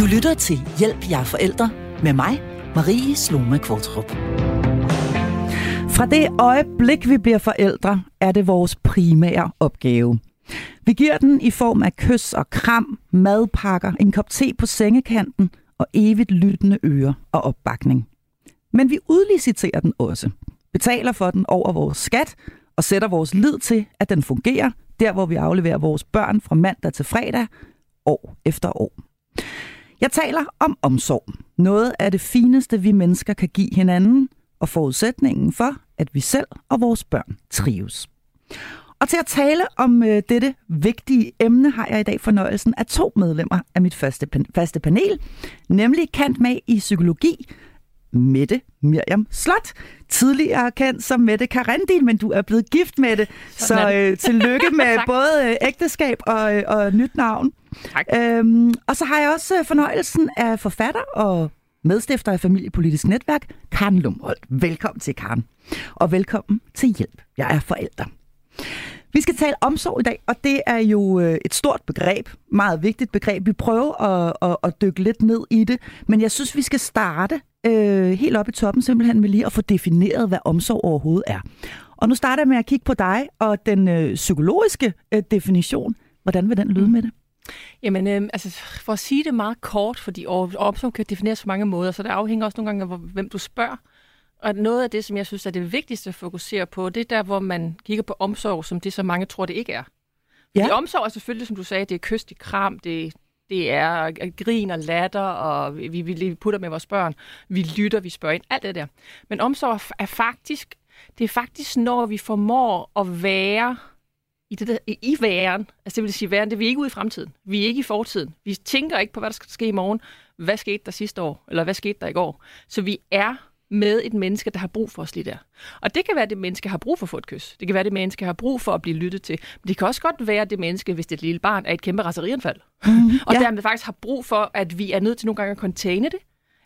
Du lytter til Hjælp jer forældre med mig, Marie Sloma Kvartrup. Fra det øjeblik, vi bliver forældre, er det vores primære opgave. Vi giver den i form af kys og kram, madpakker, en kop te på sengekanten og evigt lyttende ører og opbakning. Men vi udliciterer den også, betaler for den over vores skat og sætter vores lid til, at den fungerer, der hvor vi afleverer vores børn fra mandag til fredag, år efter år. Jeg taler om omsorg. Noget af det fineste, vi mennesker kan give hinanden, og forudsætningen for, at vi selv og vores børn trives. Og til at tale om øh, dette vigtige emne har jeg i dag fornøjelsen af to medlemmer af mit første, faste panel, nemlig kant med i psykologi, Mette Miriam Slot, tidligere kendt som Mette Karendin, men du er blevet gift med det, så øh, tillykke med både øh, ægteskab og, øh, og nyt navn. Tak. Øhm, og så har jeg også øh, fornøjelsen af forfatter og medstifter af Familiepolitisk Netværk, Karen Lumholdt. Velkommen til, Karen. Og velkommen til Hjælp. Jeg er forælder. Vi skal tale omsorg i dag, og det er jo øh, et stort begreb, meget vigtigt begreb. Vi prøver at, at, at dykke lidt ned i det, men jeg synes, vi skal starte øh, helt op i toppen simpelthen med lige at få defineret, hvad omsorg overhovedet er. Og nu starter jeg med at kigge på dig og den øh, psykologiske øh, definition. Hvordan vil den lyde med det? Jamen, øh, altså, for at sige det meget kort, fordi omsorg kan defineres på mange måder, så det afhænger også nogle gange af, hvem du spørger. Og noget af det, som jeg synes er det vigtigste at fokusere på, det er der, hvor man kigger på omsorg, som det, så mange tror, det ikke er. Fordi ja. omsorg er selvfølgelig, som du sagde, det er kyst i kram, det, det er grin og latter, og vi, vi, vi putter med vores børn, vi lytter, vi spørger ind, alt det der. Men omsorg er faktisk, det er faktisk, når vi formår at være i, det der, i væren, altså det vil sige væren, det er vi ikke ude i fremtiden, vi er ikke i fortiden, vi tænker ikke på, hvad der skal ske i morgen, hvad skete der sidste år, eller hvad skete der i går. Så vi er med et menneske, der har brug for os lige der. Og det kan være, at det menneske har brug for at få et kys. Det kan være, at det menneske har brug for at blive lyttet til. Men det kan også godt være, at det menneske, hvis det er et lille barn, er et kæmpe raserianfald. Mm, og ja. dermed faktisk har brug for, at vi er nødt til nogle gange at containe det.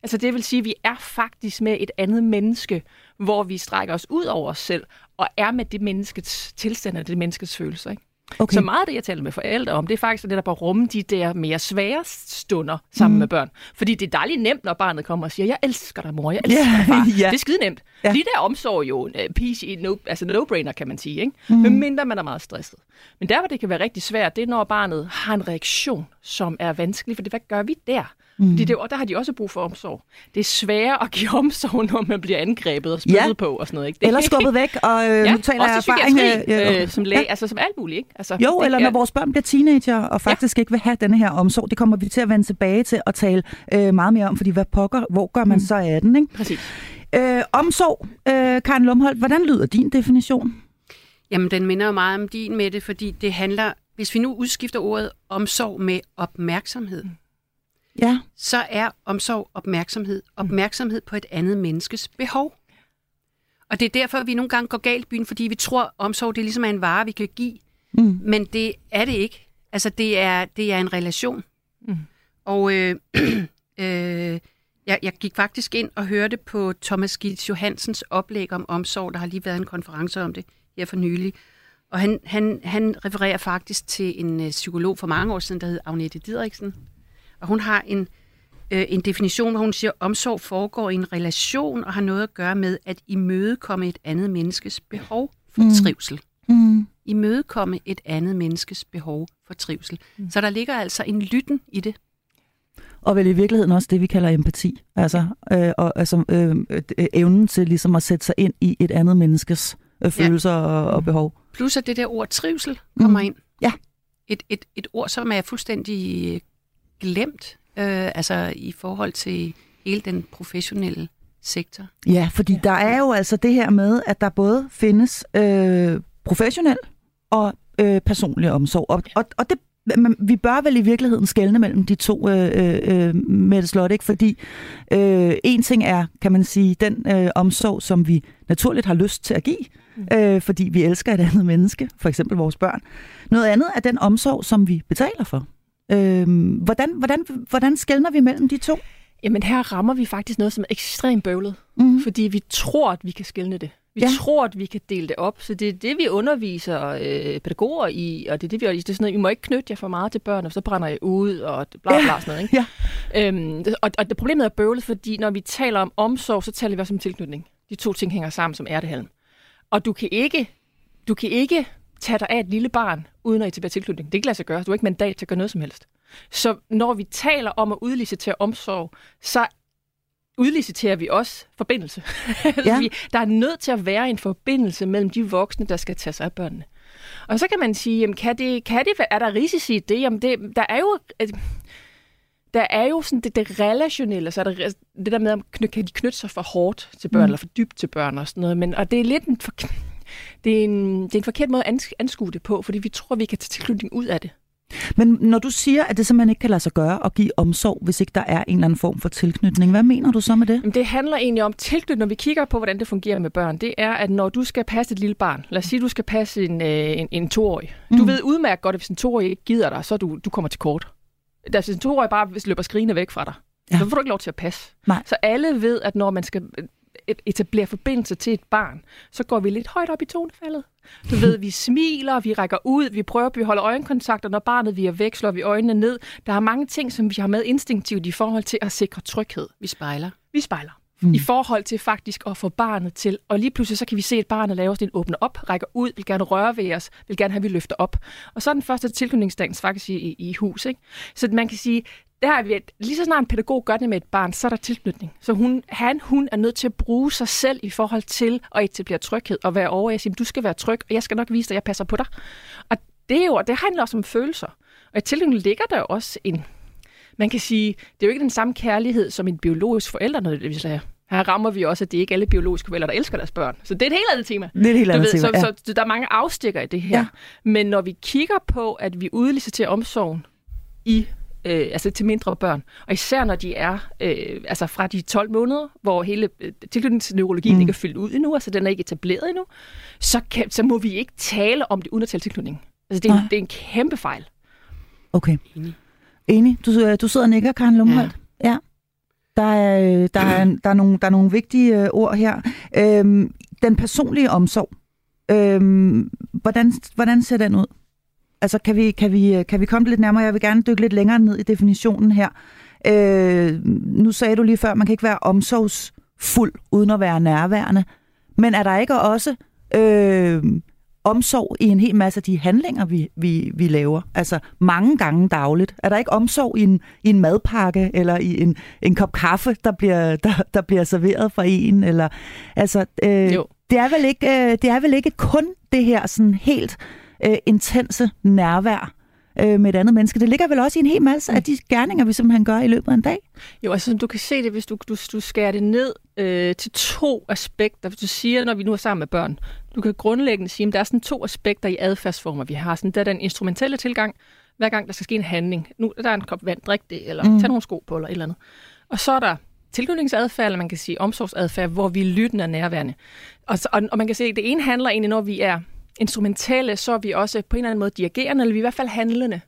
Altså det vil sige, at vi er faktisk med et andet menneske, hvor vi strækker os ud over os selv, og er med det menneskets tilstand og det menneskets følelser. Ikke? Okay. Så meget af det, jeg taler med forældre om, det er faktisk det der på at rumme de der mere svære stunder sammen mm. med børn. Fordi det er dejligt nemt, når barnet kommer og siger, jeg elsker dig, mor, jeg elsker yeah, dig, far. yeah. Det er skide nemt. Yeah. Lige der omsorg jo en uh, PC, no, altså no-brainer, kan man sige. Ikke? Mm. Men mindre man er meget stresset. Men der, hvor det kan være rigtig svært, det er, når barnet har en reaktion, som er vanskelig. For det, hvad gør vi der? Mm. Fordi det, der har de også brug for omsorg. Det er sværere at give omsorg, når man bliver angrebet og spillet ja. på og sådan noget. Ikke? Det, eller skubbet væk, og øh, ja, nu taler jeg erfaring. Øh, øh, som læge, ja. altså som alt muligt. Ikke? Altså, jo, det, eller når vores børn bliver teenager og faktisk ja. ikke vil have denne her omsorg, det kommer vi til at vende tilbage til og tale øh, meget mere om, fordi hvad pokker, hvor gør man mm. så af den? Ikke? Præcis. Øh, omsorg, øh, Karen Lumholdt, hvordan lyder din definition? Jamen, den minder jo meget om din med det, fordi det handler, hvis vi nu udskifter ordet omsorg med opmærksomhed, mm ja. så er omsorg opmærksomhed. Opmærksomhed på et andet menneskes behov. Og det er derfor, vi nogle gange går galt i byen, fordi vi tror, at omsorg det er ligesom en vare, vi kan give. Mm. Men det er det ikke. Altså, det er, det er en relation. Mm. Og øh, øh, jeg, jeg gik faktisk ind og hørte på Thomas Gils Johansens oplæg om omsorg. Der har lige været en konference om det her for nylig. Og han, han, han refererer faktisk til en øh, psykolog for mange år siden, der hed Agnete Didriksen, og hun har en, øh, en definition, hvor hun siger, at omsorg foregår i en relation og har noget at gøre med at imødekomme et andet menneskes behov for mm. trivsel. Mm. Imødekomme et andet menneskes behov for trivsel. Mm. Så der ligger altså en lytten i det. Og vel i virkeligheden også det, vi kalder empati. Altså, øh, og, altså øh, øh, evnen til ligesom at sætte sig ind i et andet menneskes øh, følelser ja. og, og behov. Plus at det der ord trivsel kommer mm. ind. Ja. Et, et, et ord, som er fuldstændig glemt, øh, altså i forhold til hele den professionelle sektor. Ja, fordi ja. der er jo altså det her med, at der både findes øh, professionel og øh, personlig omsorg. Og, og, og det men vi bør vel i virkeligheden skelne mellem de to øh, øh, med det slot, ikke? Fordi øh, en ting er, kan man sige, den øh, omsorg, som vi naturligt har lyst til at give, mm. øh, fordi vi elsker et andet menneske, for eksempel vores børn. Noget andet er den omsorg, som vi betaler for. Øh, hvordan, hvordan, hvordan skældner vi mellem de to? Jamen her rammer vi faktisk noget, som er ekstremt bøvlet, mm. fordi vi tror, at vi kan skælne det. Vi ja. tror, at vi kan dele det op, så det er det, vi underviser øh, pædagoger i, og det er det, vi det er sådan noget, I må ikke knytte jer for meget til børn, og så brænder jeg ud, og bla bla, sådan noget. Ikke? Ja. Øhm, og, og det problemet er bøvlet, fordi når vi taler om omsorg, så taler vi også om tilknytning. De to ting hænger sammen som ærtehalm. Og du kan ikke, du kan ikke tage dig af et lille barn, uden at etablere tilknytning. Det kan ikke lade sig gøre. Du har ikke mandat til at gøre noget som helst. Så når vi taler om at udlicitere omsorg, så udliciterer vi også forbindelse. Ja. der er nødt til at være en forbindelse mellem de voksne, der skal tage sig af børnene. Og så kan man sige, jamen, kan det, kan det, er der risici i det? Jamen, det, der er jo... Der er jo sådan det, det relationelle, så er der det der med, om kan de knytte sig for hårdt til børn, mm. eller for dybt til børn og sådan noget. Men, og det er lidt en, for, det er en, det er en forkert måde at anskue det på, fordi vi tror, vi kan tage tilknytning ud af det. Men når du siger, at det simpelthen ikke kan lade sig gøre at give omsorg, hvis ikke der er en eller anden form for tilknytning, hvad mener du så med det? Det handler egentlig om tilknytning, når vi kigger på, hvordan det fungerer med børn. Det er, at når du skal passe et lille barn, lad os sige, at du skal passe en, øh, en, en toårig. Mm. Du ved udmærket godt, at hvis en toårig ikke gider dig, så du, du kommer til kort. Da hvis en toårig bare løber skrigende væk fra dig, ja. så får du ikke lov til at passe. Nej. Så alle ved, at når man skal etablere forbindelse til et barn, så går vi lidt højt op i tonefaldet. Du ved, vi smiler, vi rækker ud, vi prøver at holde øjenkontakt, og når barnet vi er væk, slår vi øjnene ned. Der er mange ting, som vi har med instinktivt i forhold til at sikre tryghed. Vi spejler. Vi spejler. Mm. I forhold til faktisk at få barnet til, og lige pludselig så kan vi se, at barnet laver sådan en åbner op, rækker ud, vil gerne røre ved os, vil gerne have, at vi løfter op. Og så er den første tilknytningsdagen faktisk i, i, i hus. Ikke? Så man kan sige, der har vi, lige så snart en pædagog gør det med et barn, så er der tilknytning. Så hun, han, hun er nødt til at bruge sig selv i forhold til at etablere tryghed og være over. Jeg siger, du skal være tryg, og jeg skal nok vise dig, at jeg passer på dig. Og det, er jo, det handler også om følelser. Og i tilknytning ligger der også en, man kan sige, det er jo ikke den samme kærlighed som en biologisk forælder nødvendigvis have. Her rammer vi også, at det ikke er alle biologiske forældre, der elsker deres børn. Så det er et helt andet tema. Det er et helt andet ved, tema, så, ja. så der er mange afstikker i det her. Ja. Men når vi kigger på, at vi udliciterer omsorgen i øh, altså til mindre børn. Og især når de er øh, altså fra de 12 måneder, hvor hele øh, tilknytningsneurologien mm. ikke er fyldt ud endnu, altså den er ikke etableret endnu, så, kan, så må vi ikke tale om det uden at tale tilknytning. Altså det er, en, det er en kæmpe fejl. Okay. Enig. Enig. Du, øh, du sidder og nikker, Karen Lumholdt. Ja. ja. Der er, øh, der, er, der, er nogle, der er nogle vigtige øh, ord her. Øhm, den personlige omsorg. Øhm, hvordan, hvordan ser den ud? Altså, kan vi, kan, vi, kan vi komme lidt nærmere? Jeg vil gerne dykke lidt længere ned i definitionen her. Øh, nu sagde du lige før, man kan ikke være omsorgsfuld uden at være nærværende. Men er der ikke også øh, omsorg i en hel masse af de handlinger, vi, vi, vi laver? Altså mange gange dagligt. Er der ikke omsorg i en, i en madpakke eller i en, en kop kaffe, der bliver, der, der bliver serveret for en? Eller, altså, øh, jo. Det, er vel ikke, øh, det er vel ikke kun det her sådan helt øh, intense nærvær øh, med et andet menneske. Det ligger vel også i en hel masse af de gerninger, vi simpelthen gør i løbet af en dag. Jo, altså som du kan se det, hvis du, du, du skærer det ned øh, til to aspekter. Hvis du siger, når vi nu er sammen med børn, du kan grundlæggende sige, at der er sådan to aspekter i adfærdsformer, vi har. Sådan, der er den instrumentelle tilgang, hver gang der skal ske en handling. Nu der er en kop vand, drik det, eller mm. tag nogle sko på, eller et eller andet. Og så er der tilknytningsadfærd, eller man kan sige omsorgsadfærd, hvor vi er lyttende og nærværende. Og, så, og, og man kan se, at det ene handler egentlig, når vi er instrumentale, så er vi også på en eller anden måde dirigerende, eller vi er i hvert fald handlende.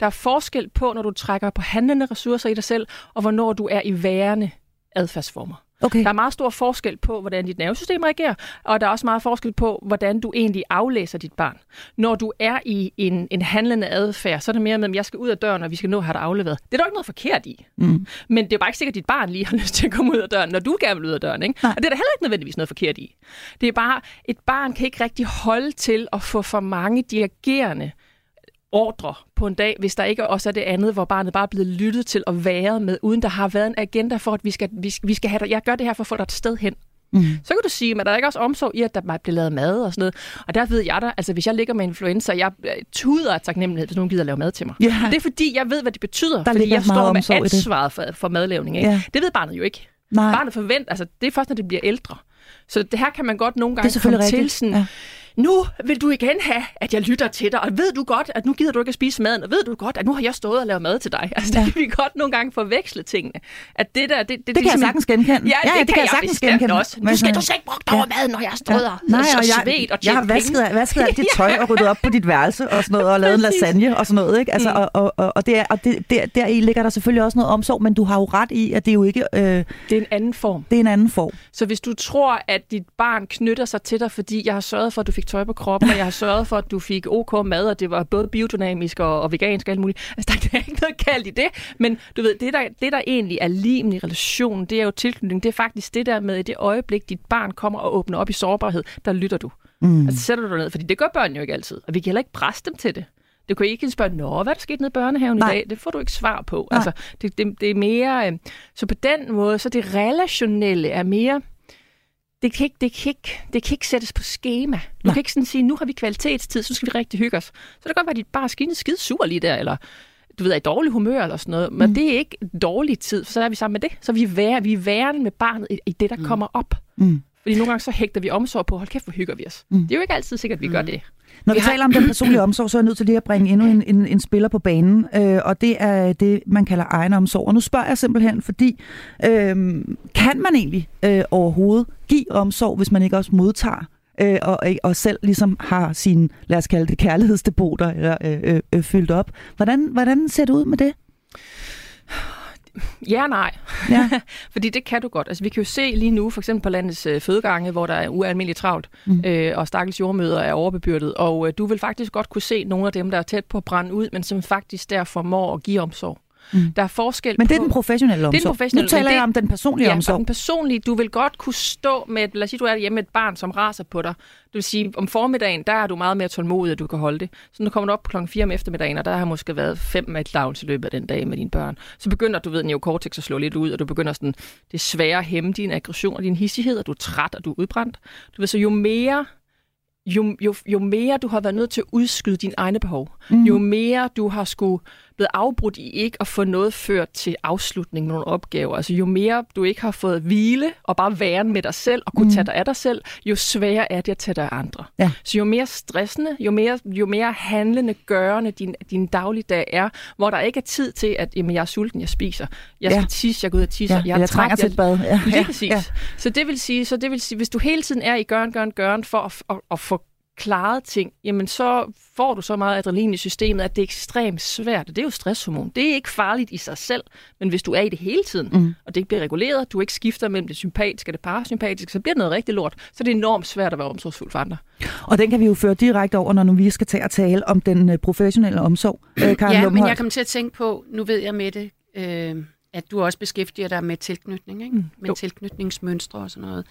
Der er forskel på, når du trækker på handlende ressourcer i dig selv, og hvornår du er i værende adfærdsformer. Okay. Der er meget stor forskel på, hvordan dit nervesystem reagerer, og der er også meget forskel på, hvordan du egentlig aflæser dit barn. Når du er i en, en handlende adfærd, så er det mere med, at jeg skal ud af døren, og vi skal nå at have dig afleveret. Det er der ikke noget forkert i. Mm. Men det er bare ikke sikkert, at dit barn lige har lyst til at komme ud af døren, når du gerne vil ud af døren. Ikke? Og det er der heller ikke nødvendigvis noget forkert i. Det er bare, et barn kan ikke rigtig holde til at få for mange dirigerende ordre på en dag, hvis der ikke også er det andet, hvor barnet bare er blevet lyttet til at være med, uden der har været en agenda for, at vi skal, vi, vi skal have, jeg gør det her for at få dig et sted hen. Mm. Så kan du sige, at der er ikke også omsorg i, at der bliver lavet mad og sådan noget. Og der ved jeg da, altså hvis jeg ligger med influenza, jeg øh, tuder af taknemmelighed, hvis nogen gider lave mad til mig. Yeah. Det er fordi, jeg ved, hvad det betyder. Der fordi jeg står med ansvaret for, for madlavning. Ikke? Yeah. Det ved barnet jo ikke. Nej. Barnet forventer, altså det er først, når det bliver ældre. Så det her kan man godt nogle gange komme til sådan, ja nu vil du igen have, at jeg lytter til dig, og ved du godt, at nu gider du ikke at spise maden, og ved du godt, at nu har jeg stået og lavet mad til dig. Altså, ja. der kan vi godt nogle gange forveksle tingene. At det, der, det, det, det, det kan jeg sagtens genkende. Ja, ja, det, det kan jeg sagtens genkende. Også. Du skal du ikke brugt over ja. maden, når jeg har stået ja. og Nej, og jeg, svedt og Jeg har vasket, vasket alt dit tøj og ryddet op på dit værelse og sådan noget, og lavet en lasagne og sådan noget. Ikke? Altså, mm. og, og, og, og, det er, og det, der, der i ligger der selvfølgelig også noget omsorg, men du har jo ret i, at det er jo ikke... Øh, det er en anden form. Det er en anden form. Så hvis du tror, at dit barn knytter sig til dig, fordi jeg har sørget for, at du fik tøj på kroppen, og jeg har sørget for, at du fik OK mad, og det var både biodynamisk og, og vegansk og alt muligt. Altså, der er ikke noget kaldt i det, men du ved, det der, det der egentlig er limen i relationen, det er jo tilknytning. Det er faktisk det der med, i det øjeblik, dit barn kommer og åbner op i sårbarhed, der lytter du. Mm. Altså sætter du dig ned, fordi det gør børn jo ikke altid, og vi kan heller ikke presse dem til det. Du kan ikke spørge, Nå, hvad er der sket nede i børnehaven Nej. i dag? Det får du ikke svar på. Nej. Altså, det, det, det er mere... Øh, så på den måde, så det relationelle er mere det kan, ikke, det, kan ikke, det kan ikke sættes på schema. Du Nej. kan ikke sådan sige, nu har vi kvalitetstid, så skal vi rigtig hygge os. Så det kan godt være, at dit bare er skide sur lige der, eller du ved, er i dårlig humør eller sådan noget. Men mm. det er ikke dårlig tid, for så er vi sammen med det. Så vi er, vær, vi er værende med barnet i, i det, der mm. kommer op. Mm. Fordi nogle gange så hægter vi omsorg på, hold kæft, hvor hygger vi os. Mm. Det er jo ikke altid sikkert, at vi mm. gør det. Når vi, vi har... taler om den personlige omsorg, så er jeg nødt til lige at bringe endnu en, en, en spiller på banen, øh, og det er det, man kalder egenomsorg. Og nu spørger jeg simpelthen, fordi øh, kan man egentlig øh, overhovedet give omsorg, hvis man ikke også modtager øh, og, og selv ligesom har sine, lad os kalde det, kærlighedsdepoter eller, øh, øh, øh, fyldt op. Hvordan, hvordan ser det ud med det? Ja nej. Ja. Fordi det kan du godt. Altså, vi kan jo se lige nu, for eksempel på landets øh, fødegange, hvor der er ualmindeligt travlt, mm. øh, og stakkels jordmøder er overbebyrdet. Og øh, du vil faktisk godt kunne se nogle af dem, der er tæt på at brænde ud, men som faktisk der formår at give omsorg. Mm. Der er forskel Men det er på, den professionelle omsorg. Det er den professionelle, nu taler det, jeg om den personlige ja, omsorg. den personlige, du vil godt kunne stå med, lad os sige, du er hjemme med et barn, som raser på dig. Det vil sige, om formiddagen, der er du meget mere tålmodig, at du kan holde det. Så nu kommer du op klokken 4 om eftermiddagen, og der har måske været fem meltdowns i løbet af den dag med dine børn. Så begynder du ved neokortex at slå lidt ud, og du begynder sådan, det svære at hæmme din aggression og din hissighed, og du er træt, og du er udbrændt. Du ved, så jo mere jo, jo, jo mere du har været nødt til at udskyde dine egne behov, mm. jo mere du har skulle blevet afbrudt i ikke at få noget ført til afslutning nogle opgaver, altså jo mere du ikke har fået hvile og bare være med dig selv og kunne mm. tage dig af dig selv, jo sværere er det at tage dig af andre. Ja. Så jo mere stressende, jo mere, jo mere handlende, gørende din, din dagligdag er, hvor der ikke er tid til, at jamen, jeg er sulten, jeg spiser, jeg skal ja. tisse, jeg går ud og tisse, ja. jeg, jeg trænger til et bad. Ja. Lige præcis. Ja. Så det vil sige, så det vil sige, hvis du hele tiden er i gøren, gøren, gøren for at, at, at få klaret ting, jamen så får du så meget adrenalin i systemet, at det er ekstremt svært. Det er jo stresshormon. Det er ikke farligt i sig selv, men hvis du er i det hele tiden, mm. og det ikke bliver reguleret, du ikke skifter mellem det sympatiske og det parasympatiske, så bliver det noget rigtig lort. Så det er enormt svært at være omsorgsfuld for andre. Og den kan vi jo føre direkte over, når nu vi skal tage og tale om den øh, professionelle omsorg. Øh, Karen ja, Lumholdt. men jeg kommer til at tænke på, nu ved jeg med det, øh, at du også beskæftiger dig med tilknytning, ikke? Mm. med jo. tilknytningsmønstre og sådan noget.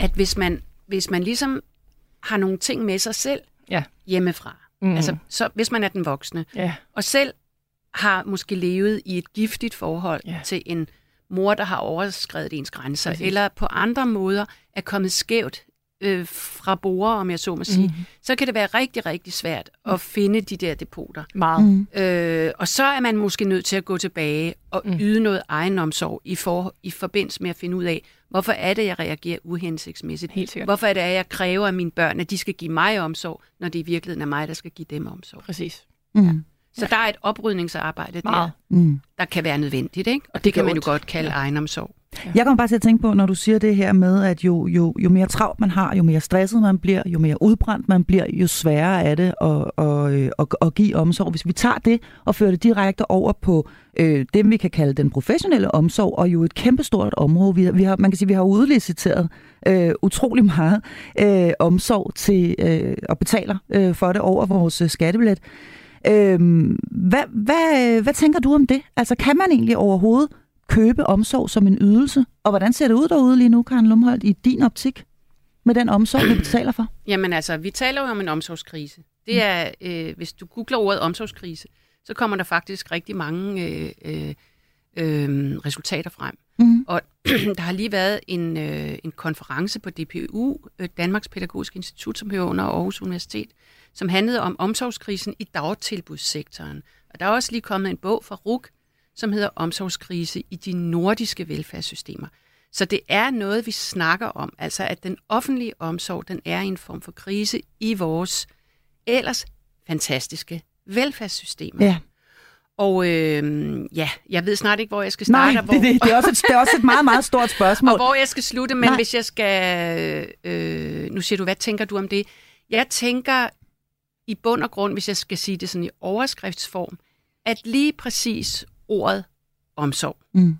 At hvis man, hvis man ligesom har nogle ting med sig selv ja. hjemmefra. Mm. Altså, så, hvis man er den voksne. Ja. Og selv har måske levet i et giftigt forhold ja. til en mor, der har overskrevet ens grænser, Præcis. eller på andre måder er kommet skævt øh, fra borer, om jeg så må sige, mm. så kan det være rigtig, rigtig svært at mm. finde de der depoter. Meget. Mm. Øh, og så er man måske nødt til at gå tilbage og mm. yde noget egenomsorg i, for, i forbindelse med at finde ud af, hvorfor er det, jeg reagerer uhensigtsmæssigt? Helt sikkert. Hvorfor er det, at jeg kræver af mine børn, at de skal give mig omsorg, når det i virkeligheden er mig, der skal give dem omsorg? Præcis. Mm. Ja. Så der er et oprydningsarbejde der, mm. der kan være nødvendigt, ikke? Og det, det kan man jo godt kalde ja. egenomsorg. Ja. Jeg kommer bare til at tænke på, når du siger det her med, at jo, jo, jo mere travlt man har, jo mere stresset man bliver, jo mere udbrændt man bliver, jo sværere er det at, at, øh, at, at give omsorg. Hvis vi tager det og fører det direkte over på øh, det, vi kan kalde den professionelle omsorg, og jo et kæmpestort område. Vi har, vi har, man kan sige, vi har udliciteret øh, utrolig meget øh, omsorg til øh, og betaler øh, for det over vores øh, skattebillet. Øh, hvad, hvad, hvad tænker du om det? Altså, kan man egentlig overhovedet købe omsorg som en ydelse? Og hvordan ser det ud derude lige nu, Karen Lumholdt, i din optik? med den omsorg, vi betaler for? Jamen altså, vi taler jo om en omsorgskrise. Det er, øh, hvis du googler ordet omsorgskrise, så kommer der faktisk rigtig mange øh, øh, øh, resultater frem. Mm. Og der har lige været en, øh, en konference på DPU, øh, Danmarks Pædagogiske Institut, som hører under Aarhus Universitet, som handlede om omsorgskrisen i dagtilbudssektoren. Og der er også lige kommet en bog fra RUK, som hedder Omsorgskrise i de nordiske velfærdssystemer. Så det er noget, vi snakker om. Altså, at den offentlige omsorg, den er i en form for krise i vores ellers fantastiske velfærdssystemer. Ja. Og øh, ja, jeg ved snart ikke, hvor jeg skal starte. Nej, hvor, det, det, det, er også et, det er også et meget, meget stort spørgsmål. og hvor jeg skal slutte, men. Nej. hvis jeg skal... Øh, nu siger du, hvad tænker du om det? Jeg tænker i bund og grund, hvis jeg skal sige det sådan i overskriftsform, at lige præcis ordet omsorg Mm.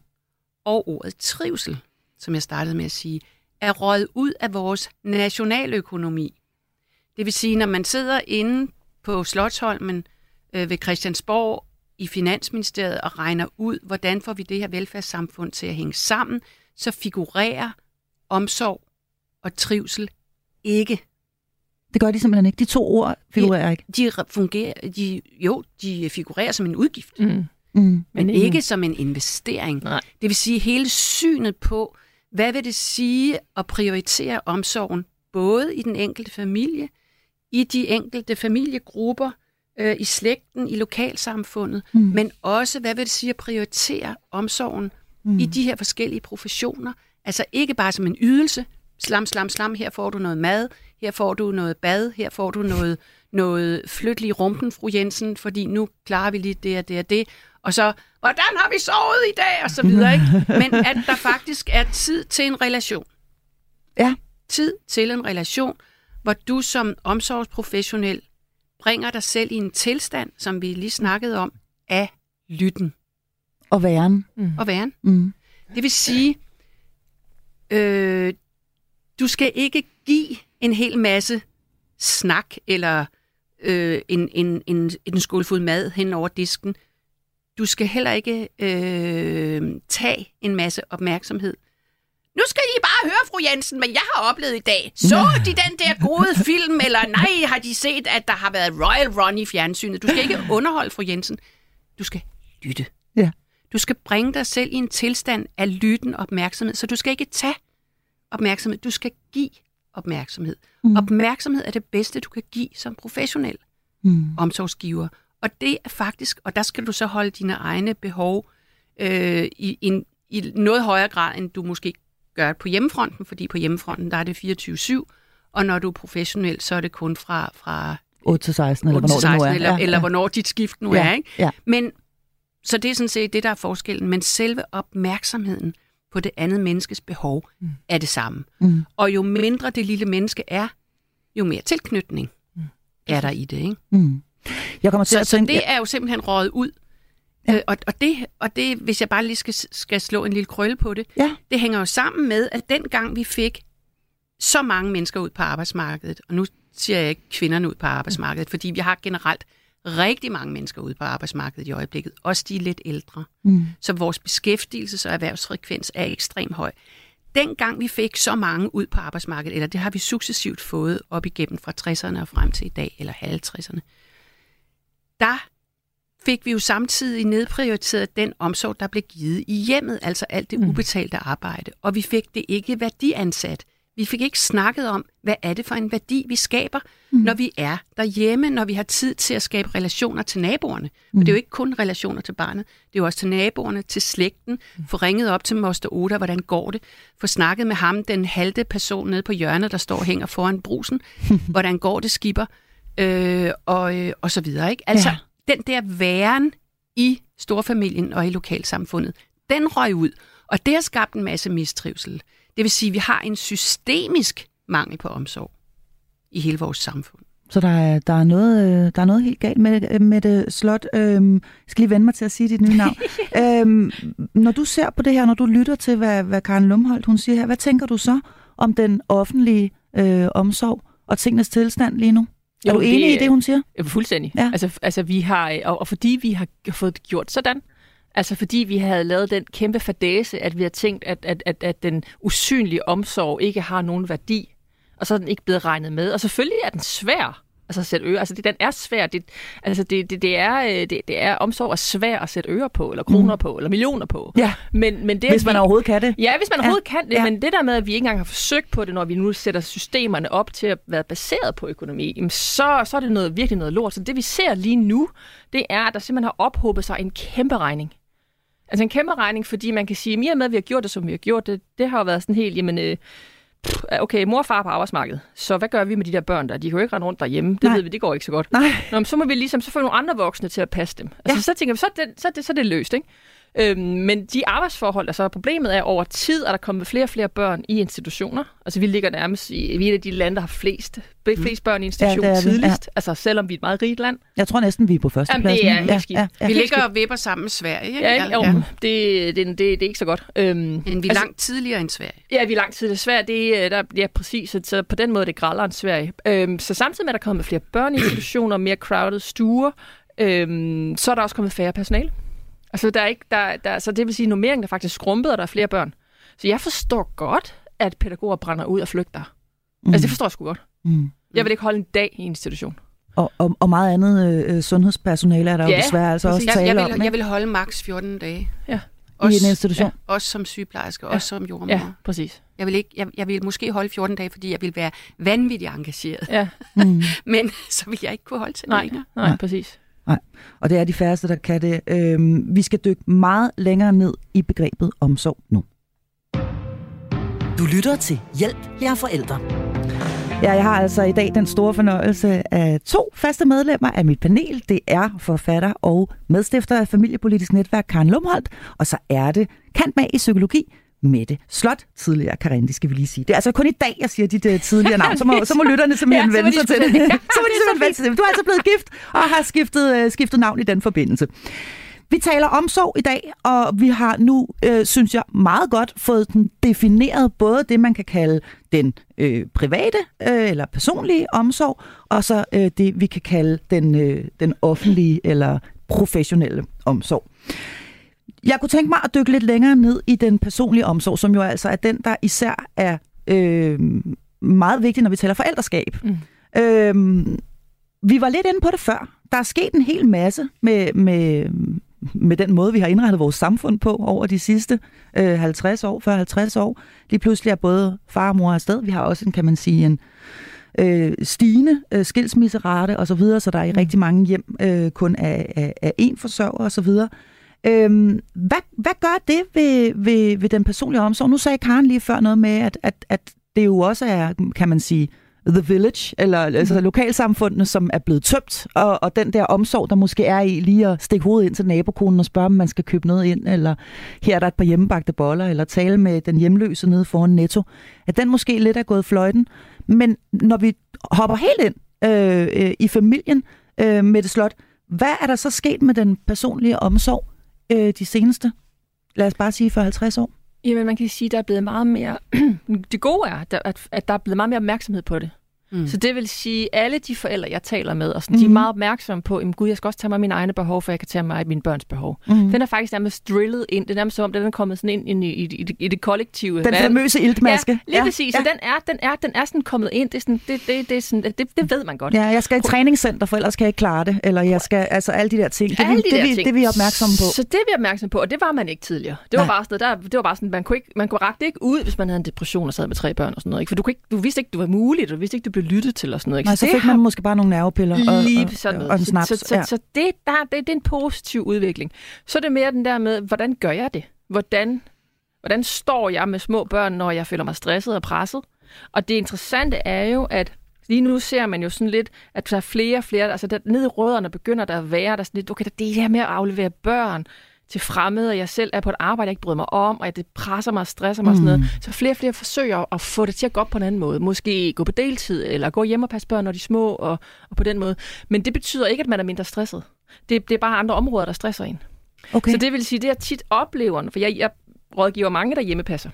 og ordet trivsel, som jeg startede med at sige, er røget ud af vores nationaløkonomi. Det vil sige, når man sidder inde på Slottholmen øh, ved Christiansborg i Finansministeriet og regner ud, hvordan får vi det her velfærdssamfund til at hænge sammen, så figurerer omsorg og trivsel ikke. Det gør de simpelthen ikke. De to ord figurerer ikke. De re- fungerer, de, jo, de figurerer som en udgift, Mm. Mm. men Men ikke som en investering. Nej. Det vil sige hele synet på, hvad vil det sige at prioritere omsorgen, både i den enkelte familie, i de enkelte familiegrupper, øh, i slægten, i lokalsamfundet, Mm. men også, hvad vil det sige at prioritere omsorgen Mm. i de her forskellige professioner. Altså ikke bare som en ydelse, slam, slam, slam, her får du noget mad, her får du noget bad, her får du noget, noget flyt lige rumpen, fru Jensen, fordi nu klarer vi lige det og det og det. Og så, hvordan har vi sovet i dag? Og så videre, ikke? Men at der faktisk er tid til en relation. Ja. Tid til en relation, hvor du som omsorgsprofessionel bringer dig selv i en tilstand, som vi lige snakkede om, af lytten Og væren. Mm. og væren. Mm. Det vil sige, øh, du skal ikke give en hel masse snak eller øh, en, en, en, en skålfod mad hen over disken. Du skal heller ikke øh, tage en masse opmærksomhed. Nu skal I bare høre, fru Jensen, hvad jeg har oplevet i dag. Så de den der gode film, eller nej, har de set, at der har været Royal Run i fjernsynet? Du skal ikke underholde, fru Jensen. Du skal lytte. Ja. Du skal bringe dig selv i en tilstand af lytten og opmærksomhed, så du skal ikke tage opmærksomhed, du skal give opmærksomhed. Mm. Opmærksomhed er det bedste, du kan give som professionel Mm. omsorgsgiver. Og det er faktisk, og der skal du så holde dine egne behov øh, i, i, i noget højere grad, end du måske gør på hjemmefronten, fordi på hjemmefronten, der er det 24-7, og når du er professionel, så er det kun fra, fra 8 til 16, eller 8 hvornår det nu 16, er. eller, ja, eller ja. hvornår dit skift nu ja, er. Ikke? Ja. Men så det er sådan set det, der er forskellen. Men selve opmærksomheden på det andet menneskes behov mm. er det samme. Mm. Og jo mindre det lille menneske er, jo mere tilknytning Mm. er der i det. Ikke? Mm. Jeg kommer til Så, at så tænke... det er jo simpelthen røget ud. Ja. Øh, og, og, det, og det, hvis jeg bare lige skal, skal slå en lille krølle på det, Ja. det hænger jo sammen med, at dengang vi fik så mange mennesker ud på arbejdsmarkedet, og nu siger jeg ikke kvinderne ud på arbejdsmarkedet, fordi vi har generelt rigtig mange mennesker ude på arbejdsmarkedet i øjeblikket, også de lidt ældre. Mm. Så vores beskæftigelses- og erhvervsfrekvens er ekstremt høj. Dengang vi fik så mange ud på arbejdsmarkedet, eller det har vi successivt fået op igennem fra 60'erne og frem til i dag, eller 50'erne, der fik vi jo samtidig nedprioriteret den omsorg, der blev givet i hjemmet, altså alt det Mm. ubetalte arbejde. Og vi fik det ikke værdiansat. Vi fik ikke snakket om, hvad er det for en værdi, vi skaber, Mm. mm. når vi er derhjemme, når vi har tid til at skabe relationer til naboerne. For Mm. det er jo ikke kun relationer til barnet, det er jo også til naboerne, til slægten. Få ringet op til Moster Oda, hvordan går det? Få snakket med ham, den halte person nede på hjørnet, der står og hænger foran brusen. hvordan går det, skipper? Øh, og, øh, og så videre, ikke? Altså, Ja. den der væren i storfamilien og i lokalsamfundet, den røg ud. Og det har skabt en masse mistrivsel. Det vil sige, at vi har en systemisk mangel på omsorg i hele vores samfund. Så der er, der, er noget, øh, der er noget helt galt med, med det slot. Øhm, jeg skal lige vende mig til at sige dit nye navn. øhm, når du ser på det her, når du lytter til, hvad, hvad Karen Lumholdt hun siger her, hvad tænker du så om den offentlige øh, omsorg og tingenes tilstand lige nu? Er du enig i det, hun siger? Ja, Fuldstændig. Ja. Altså, altså, vi har, øh, og, og fordi vi har fået det gjort sådan, altså fordi vi havde lavet den kæmpe fadase, at vi har tænkt, at, at, at, at den usynlige omsorg ikke har nogen værdi, og så er den ikke blevet regnet med. Og selvfølgelig er den svær altså at sætte øre. Altså det, den er svær. Det, altså det, det, det, er, øh, det, det er omsorg er svær at sætte øre på, eller kroner mm. på, eller millioner på. Ja, Men, men det, hvis man vi, overhovedet kan det. Ja, hvis man Ja. overhovedet kan det, Ja. men det der med, at vi ikke engang har forsøgt på det, når vi nu sætter systemerne op til at være baseret på økonomi, jamen så, så er det noget, virkelig noget lort. Så det vi ser lige nu, det er, at der simpelthen har ophobet sig en kæmpe regning Altså en kæmpe regning, fordi man kan sige, at og med, at vi har gjort det, som vi har gjort det, det har jo været sådan helt, jamen, øh, pff, okay, mor og far på arbejdsmarkedet, så hvad gør vi med de der børn der? De kan jo ikke rende rundt derhjemme, det Nej. ved vi, det går ikke så godt. Nej. Nå, men så må vi ligesom, så få nogle andre voksne til at passe dem. Altså, Ja. så tænker vi, så er det, så er det, så er det løst, ikke? Øhm, men de arbejdsforhold, altså problemet er, at over tid er der kommet flere og flere børn i institutioner. Altså vi ligger nærmest i, vi er et af de lande, der har flest, flest børn i institution Ja, ja, er tidligst. Altså selvom vi er et meget rigt land. Jeg tror næsten, vi er på første Jamen, plads. det er helt skidt. Vi ligger og vipper sammen med Sverige. Ikke? Ja, ikke? Jo, det, det, det, det, er ikke så godt. Øhm, Men vi er altså- langt tidligere end Sverige. Ja, vi er lang tid. Det er svært. Det, er, der, ja, præcis. Så, så på den måde er det grallere end Sverige. Øhm, så samtidig med, at der er kommet flere børn i institutioner, mere crowded stuer, øhm, så er der også kommet færre personale. Altså, der er ikke, der, der, så det vil sige, at nummeringen er faktisk skrumpet, og der er flere børn. Så jeg forstår godt, at pædagoger brænder ud og flygter. Mm. Altså, det forstår jeg sgu godt. Mm. Jeg vil ikke holde en dag i en institution. Og, og, og meget andet øh, sundhedspersonale er der jo Ja, desværre altså også. Jeg, tale jeg, om. vil, jeg vil holde maks 14 dage. Ja. I en institution. Ja, også som sygeplejerske, Ja. også som jordmor. Ja, præcis. Jeg vil, ikke, jeg, jeg vil måske holde 14 dage, fordi jeg vil være vanvittigt engageret. Ja, Mm. Men så vil jeg ikke kunne holde til nej, længere. nej, Nej. præcis. Og det er de færreste, der kan det. Øhm, vi skal dykke meget længere ned i begrebet omsorg nu. Du lytter til Hjælp, jeg er forældre. Ja, jeg har altså i dag den store fornøjelse af to faste medlemmer af mit panel. Det er forfatter og medstifter af Familiepolitisk Netværk Karen Lumholdt, og så er det kant med i psykologi, Mette Slot, tidligere Karen, det skal vi lige sige. Det er altså kun i dag, jeg siger dit uh, tidligere navn, så må, så må lytterne simpelthen Ja, vende de sig til det. så må de simpelthen vende sig til det. Du er altså blevet gift og har skiftet, uh, skiftet navn i den forbindelse. Vi taler omsorg i dag, og vi har nu, øh, synes jeg, meget godt fået den defineret både det, man kan kalde den øh, private øh, eller personlige omsorg, og så øh, det, vi kan kalde den, øh, den offentlige eller professionelle omsorg. Jeg kunne tænke mig at dykke lidt længere ned i den personlige omsorg, som jo altså er den, der især er øh, meget vigtig, når vi taler forældreskab. Mm. Øh, vi var lidt inde på det før. Der er sket en hel masse med, med, med den måde, vi har indrettet vores samfund på over de sidste øh, 50 år, 40-50 år. Lige pludselig er både far og mor afsted. Vi har også en, kan man sige, en øh, stigende øh, skilsmisserate og så videre, så der er i rigtig mange hjem øh, kun af, af, af én forsørger og så videre. Øhm, hvad, hvad gør det ved, ved, ved den personlige omsorg? Nu sagde Karen lige før noget med, at, at, at det jo også er, kan man sige, the village, eller altså lokalsamfundene, som er blevet tømt, og, og den der omsorg, der måske er i lige at stikke hovedet ind til nabokonen og spørge, om man skal købe noget ind, eller her er der et par hjemmebagte boller, eller tale med den hjemløse nede foran Netto, at den måske lidt er gået fløjten. Men når vi hopper helt ind øh, øh, i familien øh, med det slot, hvad er der så sket med den personlige omsorg øh, de seneste, lad os bare sige for 50 år? Jamen, man kan sige, at der er blevet meget mere... det gode er, at, at der er blevet meget mere opmærksomhed på det. Mm. Mm. Så det vil sige, at alle de forældre, jeg taler med, og sådan, mm. de er Mhm. meget opmærksomme på, at gud, jeg skal også tage mig mine egne behov, for jeg kan tage mig mine børns behov. Mm. Den er faktisk nærmest drillet ind. Det er nærmest som om, den er kommet sådan ind, ind i, i, i, det- i det kollektive. Den famøse iltmaske. Ja, lige ja, præcis. Ja. Så den er, den, er, den er sådan kommet ind. Det, er sådan, det, det, det, er sådan, det, det ved man godt. Ja, jeg skal i træningscenter, for ellers kan jeg ikke klare det. Eller jeg skal, altså alle de der ting. Det, er Alle de det, der vi, ting. det er vi opmærksomme på. Så det er vi opmærksomme på, og det var man ikke tidligere. Det var Nej. bare sådan, der, det var bare sådan, man kunne ikke, man kunne række det ikke ud, hvis man havde en depression og sad med tre børn og sådan noget. Ikke? For du, kunne ikke, du vidste ikke, det var muligt, og du vidste ikke, du blev lyttet til og sådan noget. Ikke? Nej, så det fik man måske bare nogle nervepiller og, Lige og, sådan noget. og en snaps. Så, så, ja. så, så det, der, det, det er en positiv udvikling. Så er det mere den der med, hvordan gør jeg det? Hvordan, hvordan står jeg med små børn, når jeg føler mig stresset og presset? Og det interessante er jo, at lige nu ser man jo sådan lidt, at der er flere og flere, altså der, nede i rødderne begynder der at være, der er sådan lidt, okay, der, det her med at aflevere børn til fremmede, og jeg selv er på et arbejde, jeg ikke bryder mig om, og det presser mig og stresser mig og sådan noget. Så flere og flere forsøger at få det til at gå op på en anden måde. Måske gå på deltid, eller gå hjem og passe børn, når de er små, og, og på den måde. Men det betyder ikke, at man er mindre stresset. Det, det er bare andre områder, der stresser en. okay. Så det vil sige, det jeg tit oplever, for jeg, jeg rådgiver mange, der hjemmepasser.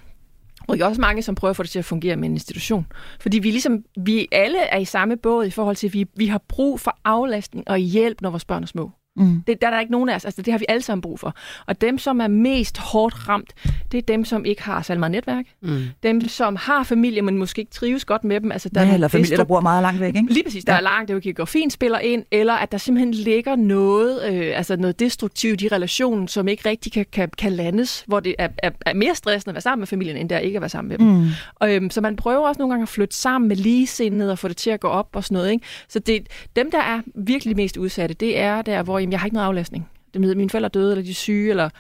Og jeg også mange, som prøver at få det til at fungere med en institution. Fordi vi ligesom, vi alle er i samme båd i forhold til, at vi, vi har brug for aflastning og hjælp, når vores børn er små. Mm. Det, der er der ikke nogen af os, altså det har vi alle sammen brug for. Og dem, som er mest hårdt ramt, det er dem, som ikke har særlig meget netværk. Mm. Dem, som har familie, men måske ikke trives godt med dem. Altså, der Ja, er eller familier, der bor meget langt væk, ikke? Lige præcis, der Ja. er langt, det jo kan fint spiller ind, eller at der simpelthen ligger noget, øh, altså noget destruktivt i relationen, som ikke rigtig kan, kan, kan landes, hvor det er, er, er mere stressende at være sammen med familien, end det er ikke at være sammen med dem. Mm. Og, øhm, så man prøver også nogle gange at flytte sammen med ligesindede og få det til at gå op og sådan noget. Ikke? Så det, dem, der er virkelig mest udsatte, det er der, hvor jamen, jeg har ikke noget aflastning. Det med, mine forældre er døde, eller de er syge, eller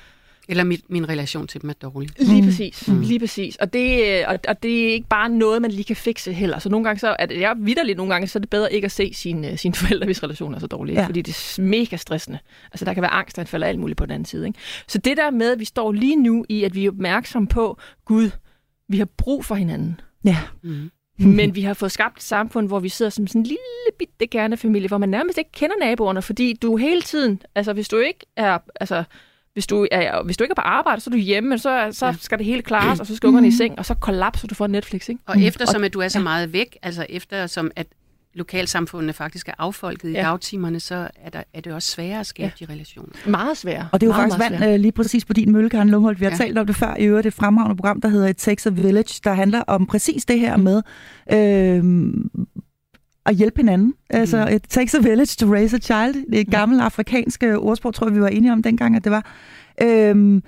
Eller mit, min relation til dem er dårlig. Lige præcis. Mm. Lige præcis. Og det, øh, og, og det er ikke bare noget, man lige kan fikse heller. Så nogle gange så er det, jeg vidderligt nogle gange, så er det bedre ikke at se sine, sine forældre, hvis relationen er så dårlig. Ja. Fordi det er mega stressende. Altså der kan være angst, der falder alt muligt på den anden side. Ikke? Så det der med, at vi står lige nu i, at vi er opmærksom på, Gud, vi har brug for hinanden. Ja. Mm. Men vi har fået skabt et samfund, hvor vi sidder som sådan en lille bitte kernefamilie, hvor man nærmest ikke kender naboerne, fordi du hele tiden, altså hvis du ikke er, altså hvis du, er, hvis du ikke er på arbejde, så er du hjemme, så, så ja. skal det hele klares, og så skal ungerne i seng, og så kollapser du for Netflix. Ikke? Og eftersom at du er så meget væk, altså eftersom at lokalsamfundene faktisk er affolket i ja. dagtimerne, så er, der, er det også sværere at skabe ja. de relationer. Meget sværere. Og det er jo meget, faktisk vand øh, lige præcis på din mølle, Karen Lumholdt. Vi har ja. talt om det før i øvrigt, det fremragende program, der hedder It Takes a Village, der handler om præcis det her med øh, at hjælpe hinanden. Mm. Altså, it takes a village to raise a child. Det er et gammelt afrikansk ordsprog, tror jeg, vi var enige om dengang, at det var. Øh,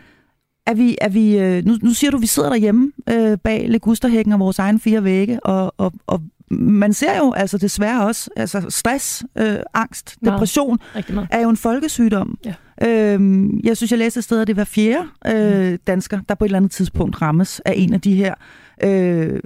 er vi, er vi, øh, nu, nu siger du, at vi sidder derhjemme øh, bag Legusterhækken og vores egen fire vægge, og, og, og man ser jo altså desværre også, altså stress, øh, angst, depression er jo en folkesygdom. Ja. Øhm, jeg synes, jeg læste et sted, at det var fjerde øh, dansker, der på et eller andet tidspunkt rammes af en af de her øh,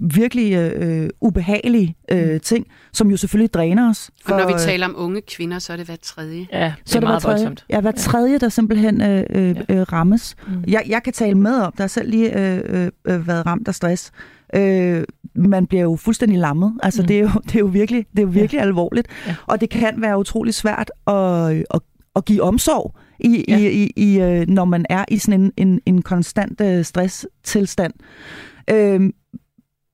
virkelig øh, ubehagelige øh, mm. ting, som jo selvfølgelig dræner os. For, og når vi taler om unge kvinder, så er det hver tredje. Ja, det så er det meget tredje, voldsomt. Ja, hver tredje, der simpelthen øh, øh, øh, rammes. Mm. Jeg, jeg kan tale med om, der har selv lige øh, øh, været ramt af stress. Øh, man bliver jo fuldstændig lammet. Altså, mm. det, er jo, det er jo virkelig, det er jo virkelig ja. alvorligt. Ja. Og det kan være utrolig svært at, at, at give omsorg, i, ja. i, i, i, øh, når man er i sådan en, en, en konstant øh, stresstilstand. Øh,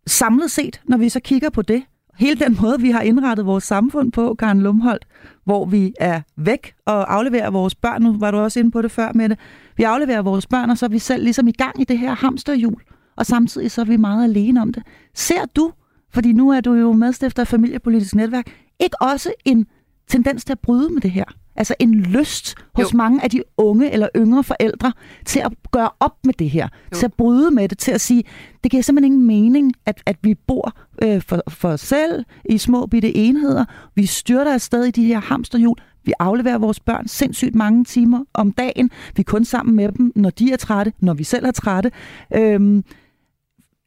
samlet set, når vi så kigger på det, hele den måde, vi har indrettet vores samfund på, Karen Lumholdt, hvor vi er væk og afleverer vores børn, nu var du også inde på det før med det, vi afleverer vores børn, og så er vi selv ligesom i gang i det her hamsterhjul og samtidig så er vi meget alene om det. Ser du, fordi nu er du jo medstifter af familiepolitisk netværk, ikke også en tendens til at bryde med det her? Altså en lyst hos jo. mange af de unge eller yngre forældre til at gøre op med det her, jo. til at bryde med det, til at sige, det giver simpelthen ingen mening, at, at vi bor øh, for, for os selv i små bitte enheder. Vi styrter afsted i de her hamsterhjul. Vi afleverer vores børn sindssygt mange timer om dagen. Vi er kun sammen med dem, når de er trætte, når vi selv er trætte. Øhm,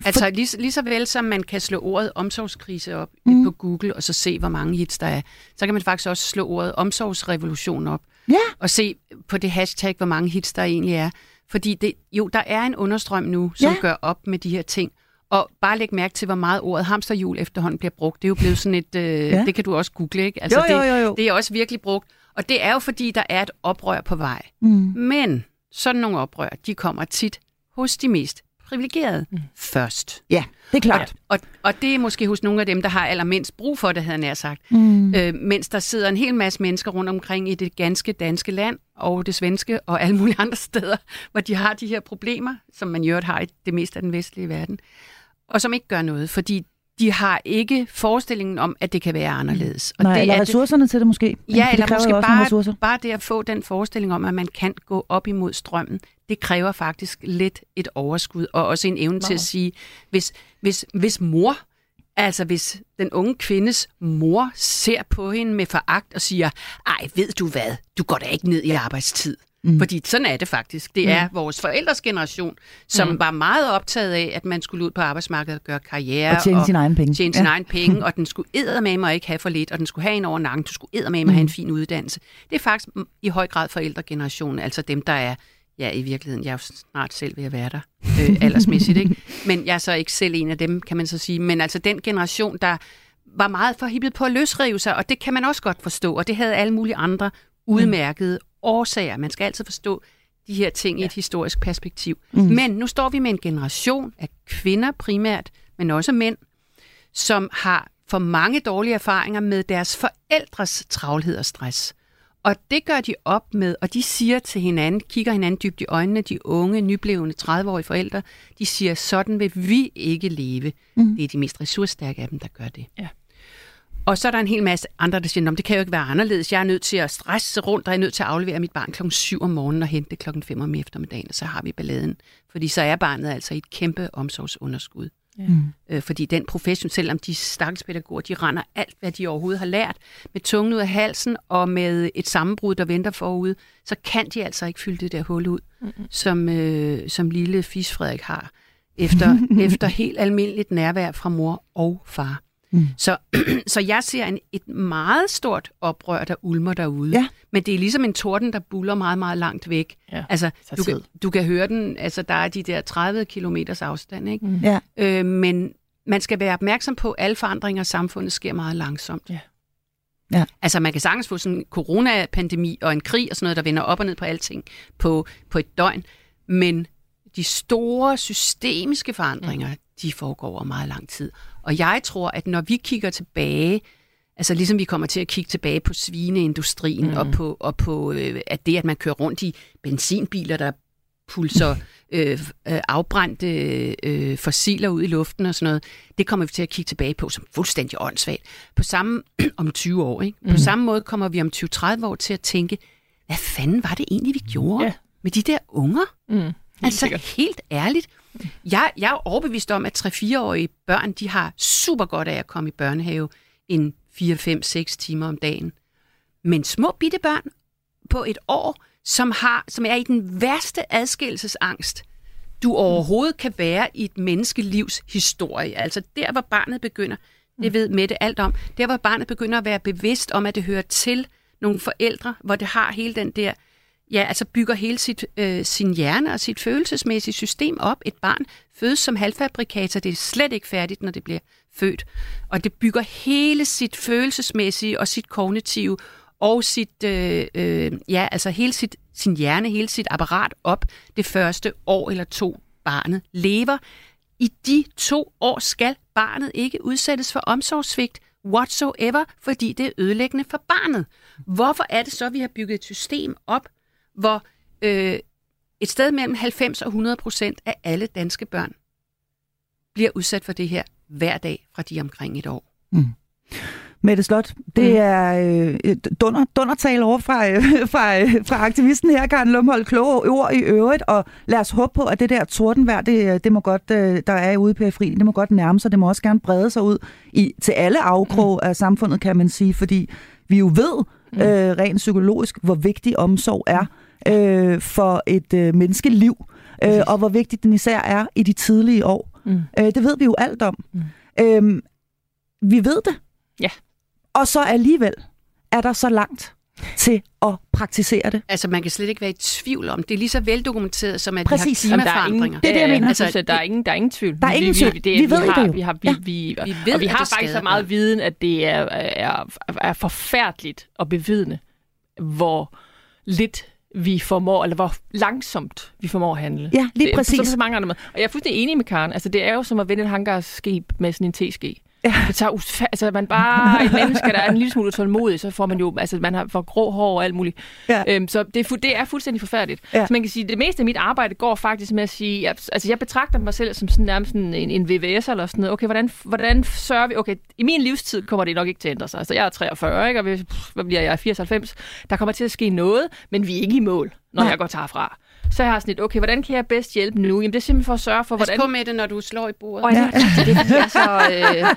Altså lige, lige så vel som man kan slå ordet omsorgskrise op mm. på Google, og så se, hvor mange hits der er, så kan man faktisk også slå ordet omsorgsrevolution op, ja. og se på det hashtag, hvor mange hits der egentlig er. Fordi det, jo, der er en understrøm nu, som ja. gør op med de her ting. Og bare læg mærke til, hvor meget ordet hamsterhjul efterhånden bliver brugt. Det er jo blevet sådan et... Øh, ja. Det kan du også google, ikke? Altså, jo, jo, jo, jo. Det, det er også virkelig brugt. Og det er jo, fordi der er et oprør på vej. Mm. Men sådan nogle oprør, de kommer tit hos de mest privilegeret mm. først. Ja, det er klart. Og, og, og det er måske hos nogle af dem, der har allermindst brug for det, havde jeg sagt. Mm. Øh, mens der sidder en hel masse mennesker rundt omkring i det ganske danske land, og det svenske, og alle mulige andre steder, hvor de har de her problemer, som man jo har i det meste af den vestlige verden, og som ikke gør noget, fordi de har ikke forestillingen om, at det kan være anderledes. Og Nej, det eller ressourcerne det, til det måske. Ja, det eller måske bare, bare det at få den forestilling om, at man kan gå op imod strømmen, det kræver faktisk lidt et overskud, og også en evne wow. til at sige, hvis, hvis, hvis mor, altså hvis den unge kvindes mor ser på hende med foragt og siger, ej, ved du hvad, du går da ikke ned i arbejdstid. Mm. Fordi sådan er det faktisk. Det er mm. vores forældres generation, som mm. var meget optaget af, at man skulle ud på arbejdsmarkedet og gøre karriere. Og tjene sine egne penge. Tjene ja. egne penge, og den skulle med mig ikke have for lidt, og den skulle have en over nakken. Du skulle med mig mm. have en fin uddannelse. Det er faktisk i høj grad forældregenerationen, altså dem, der er Ja, i virkeligheden. Jeg er jo snart selv ved at være der, øh, aldersmæssigt, ikke? Men jeg er så ikke selv en af dem, kan man så sige. Men altså den generation, der var meget forhippet på at løsrive sig, og det kan man også godt forstå, og det havde alle mulige andre udmærkede årsager. Man skal altid forstå de her ting ja. i et historisk perspektiv. Mm. Men nu står vi med en generation af kvinder primært, men også mænd, som har for mange dårlige erfaringer med deres forældres travlhed og stress. Og det gør de op med, og de siger til hinanden, kigger hinanden dybt i øjnene, de unge, nyblevende 30-årige forældre, de siger, sådan vil vi ikke leve. Mm. Det er de mest ressourcestærke af dem, der gør det. Ja. Og så er der en hel masse andre, der siger, det kan jo ikke være anderledes. Jeg er nødt til at stresse rundt, og jeg er nødt til at aflevere mit barn klokken 7 om morgenen og hente klokken 5 om eftermiddagen, og så har vi balladen. Fordi så er barnet altså i et kæmpe omsorgsunderskud. Ja. Mm. Øh, fordi den profession, selvom de stakkels pædagoger, de render alt, hvad de overhovedet har lært, med tungen ud af halsen og med et sammenbrud, der venter forude, så kan de altså ikke fylde det der hul ud, mm-hmm. som, øh, som lille Fis Frederik har, efter, efter helt almindeligt nærvær fra mor og far. Mm. Så, så jeg ser en, et meget stort oprør, der ulmer derude. Ja. Men det er ligesom en torden, der buller meget, meget langt væk. Ja. Altså, Så du kan, du kan høre den, altså der er de der 30 kilometers afstand, ikke? Mm. Ja. Øh, men man skal være opmærksom på, at alle forandringer i samfundet sker meget langsomt. Ja. Ja. Altså man kan sagtens få sådan en coronapandemi og en krig og sådan noget, der vender op og ned på alting på, på et døgn. Men de store systemiske forandringer, mm. De foregår over meget lang tid. Og jeg tror, at når vi kigger tilbage, altså ligesom vi kommer til at kigge tilbage på svineindustrien mm. og på, og på øh, at det, at man kører rundt i benzinbiler, der pulser øh, øh, afbrændte øh, fossiler ud i luften og sådan noget, det kommer vi til at kigge tilbage på som fuldstændig åndssvagt. På samme, om 20 år, ikke? På Mhm. samme måde kommer vi om 20-30 år til at tænke, hvad fanden var det egentlig, vi gjorde Ja. med de der unger? Mm. Helt Altså sikkert. helt ærligt. Jeg, jeg er overbevist om, at 3-4-årige børn, de har super godt af at komme i børnehave en 4, 5, 6 timer om dagen. Men små bitte børn på et år, som, har, som er i den værste adskillelsesangst, du overhovedet kan være i et menneskelivs historie. Altså der, hvor barnet begynder, det ved Mette alt om, der, hvor barnet begynder at være bevidst om, at det hører til nogle forældre, hvor det har hele den der ja, altså bygger hele sit, øh, sin hjerne og sit følelsesmæssige system op. Et barn fødes som halvfabrikator, det er slet ikke færdigt, når det bliver født. Og det bygger hele sit følelsesmæssige og sit kognitive og sit, øh, øh, ja, altså hele sit, sin hjerne, hele sit apparat op det første år eller to barnet lever. I de to år skal barnet ikke udsættes for omsorgssvigt whatsoever, fordi det er ødelæggende for barnet. Hvorfor er det så, at vi har bygget et system op, hvor øh, et sted mellem 90 og 100 procent af alle danske børn bliver udsat for det her hver dag fra de omkring et år. Mette Slot, det Mm. er øh, dunder, dundertal over fra, øh, fra, øh, fra aktivisten her, Karen Lumhold. Kloge ord i øvrigt, og lad os håbe på, at det der tordenvejr, det, det må godt, øh, der er ude i periferien, det må godt nærme sig, det må også gerne brede sig ud i, til alle afkrog af samfundet, kan man sige, fordi vi jo ved øh, rent psykologisk, hvor vigtig omsorg er øh, for et øh, menneskeliv, øh, og hvor vigtigt den især er i de tidlige år. Mm. Øh, det ved vi jo alt om. Mm. Øhm, vi ved det. Ja. Og så alligevel er der så langt til at praktisere det. Altså man kan slet ikke være i tvivl om, det er lige så veldokumenteret som at Præcis. vi har er klimaforandringer. Det er det, jeg mener. Altså, Altså, der, er ingen, der er ingen tvivl. Der er ingen tvivl. Vi ved har, det jo. Vi har, vi, Ja. vi, Vi ved, og vi har det faktisk så meget viden, at det er, er, er forfærdeligt at bevidne, hvor lidt vi formår, eller hvor langsomt vi formår at handle. Ja, lige det, præcis. Så, så mange andre med. Og jeg er fuldstændig enig med Karen. Altså, det er jo som at vende et hangarskib med sådan en teske. Ja. Det tager ufa- altså, man bare et menneske, der er en lille smule tålmodig, så får man jo, altså, man har for grå hår og alt muligt. Ja. Øhm, så det er, fu- det er fuldstændig forfærdeligt. Ja. Så man kan sige, det meste af mit arbejde går faktisk med at sige, at, altså jeg betragter mig selv som sådan nærmest sådan en, en VVS eller sådan noget. Okay, hvordan, hvordan sørger vi? Okay, i min livstid kommer det nok ikke til at ændre sig. Altså jeg er 43, ikke? Og hvis- pff, hvad bliver jeg? 94. Der kommer til at ske noget, men vi er ikke i mål, når Nej. jeg går herfra. Så jeg har sådan lidt, okay, hvordan kan jeg bedst hjælpe nu? Jamen det er simpelthen for at sørge for, Pas hvordan... på med det, når du slår i bordet. Og ja. det er fordi, jeg er så... Øh,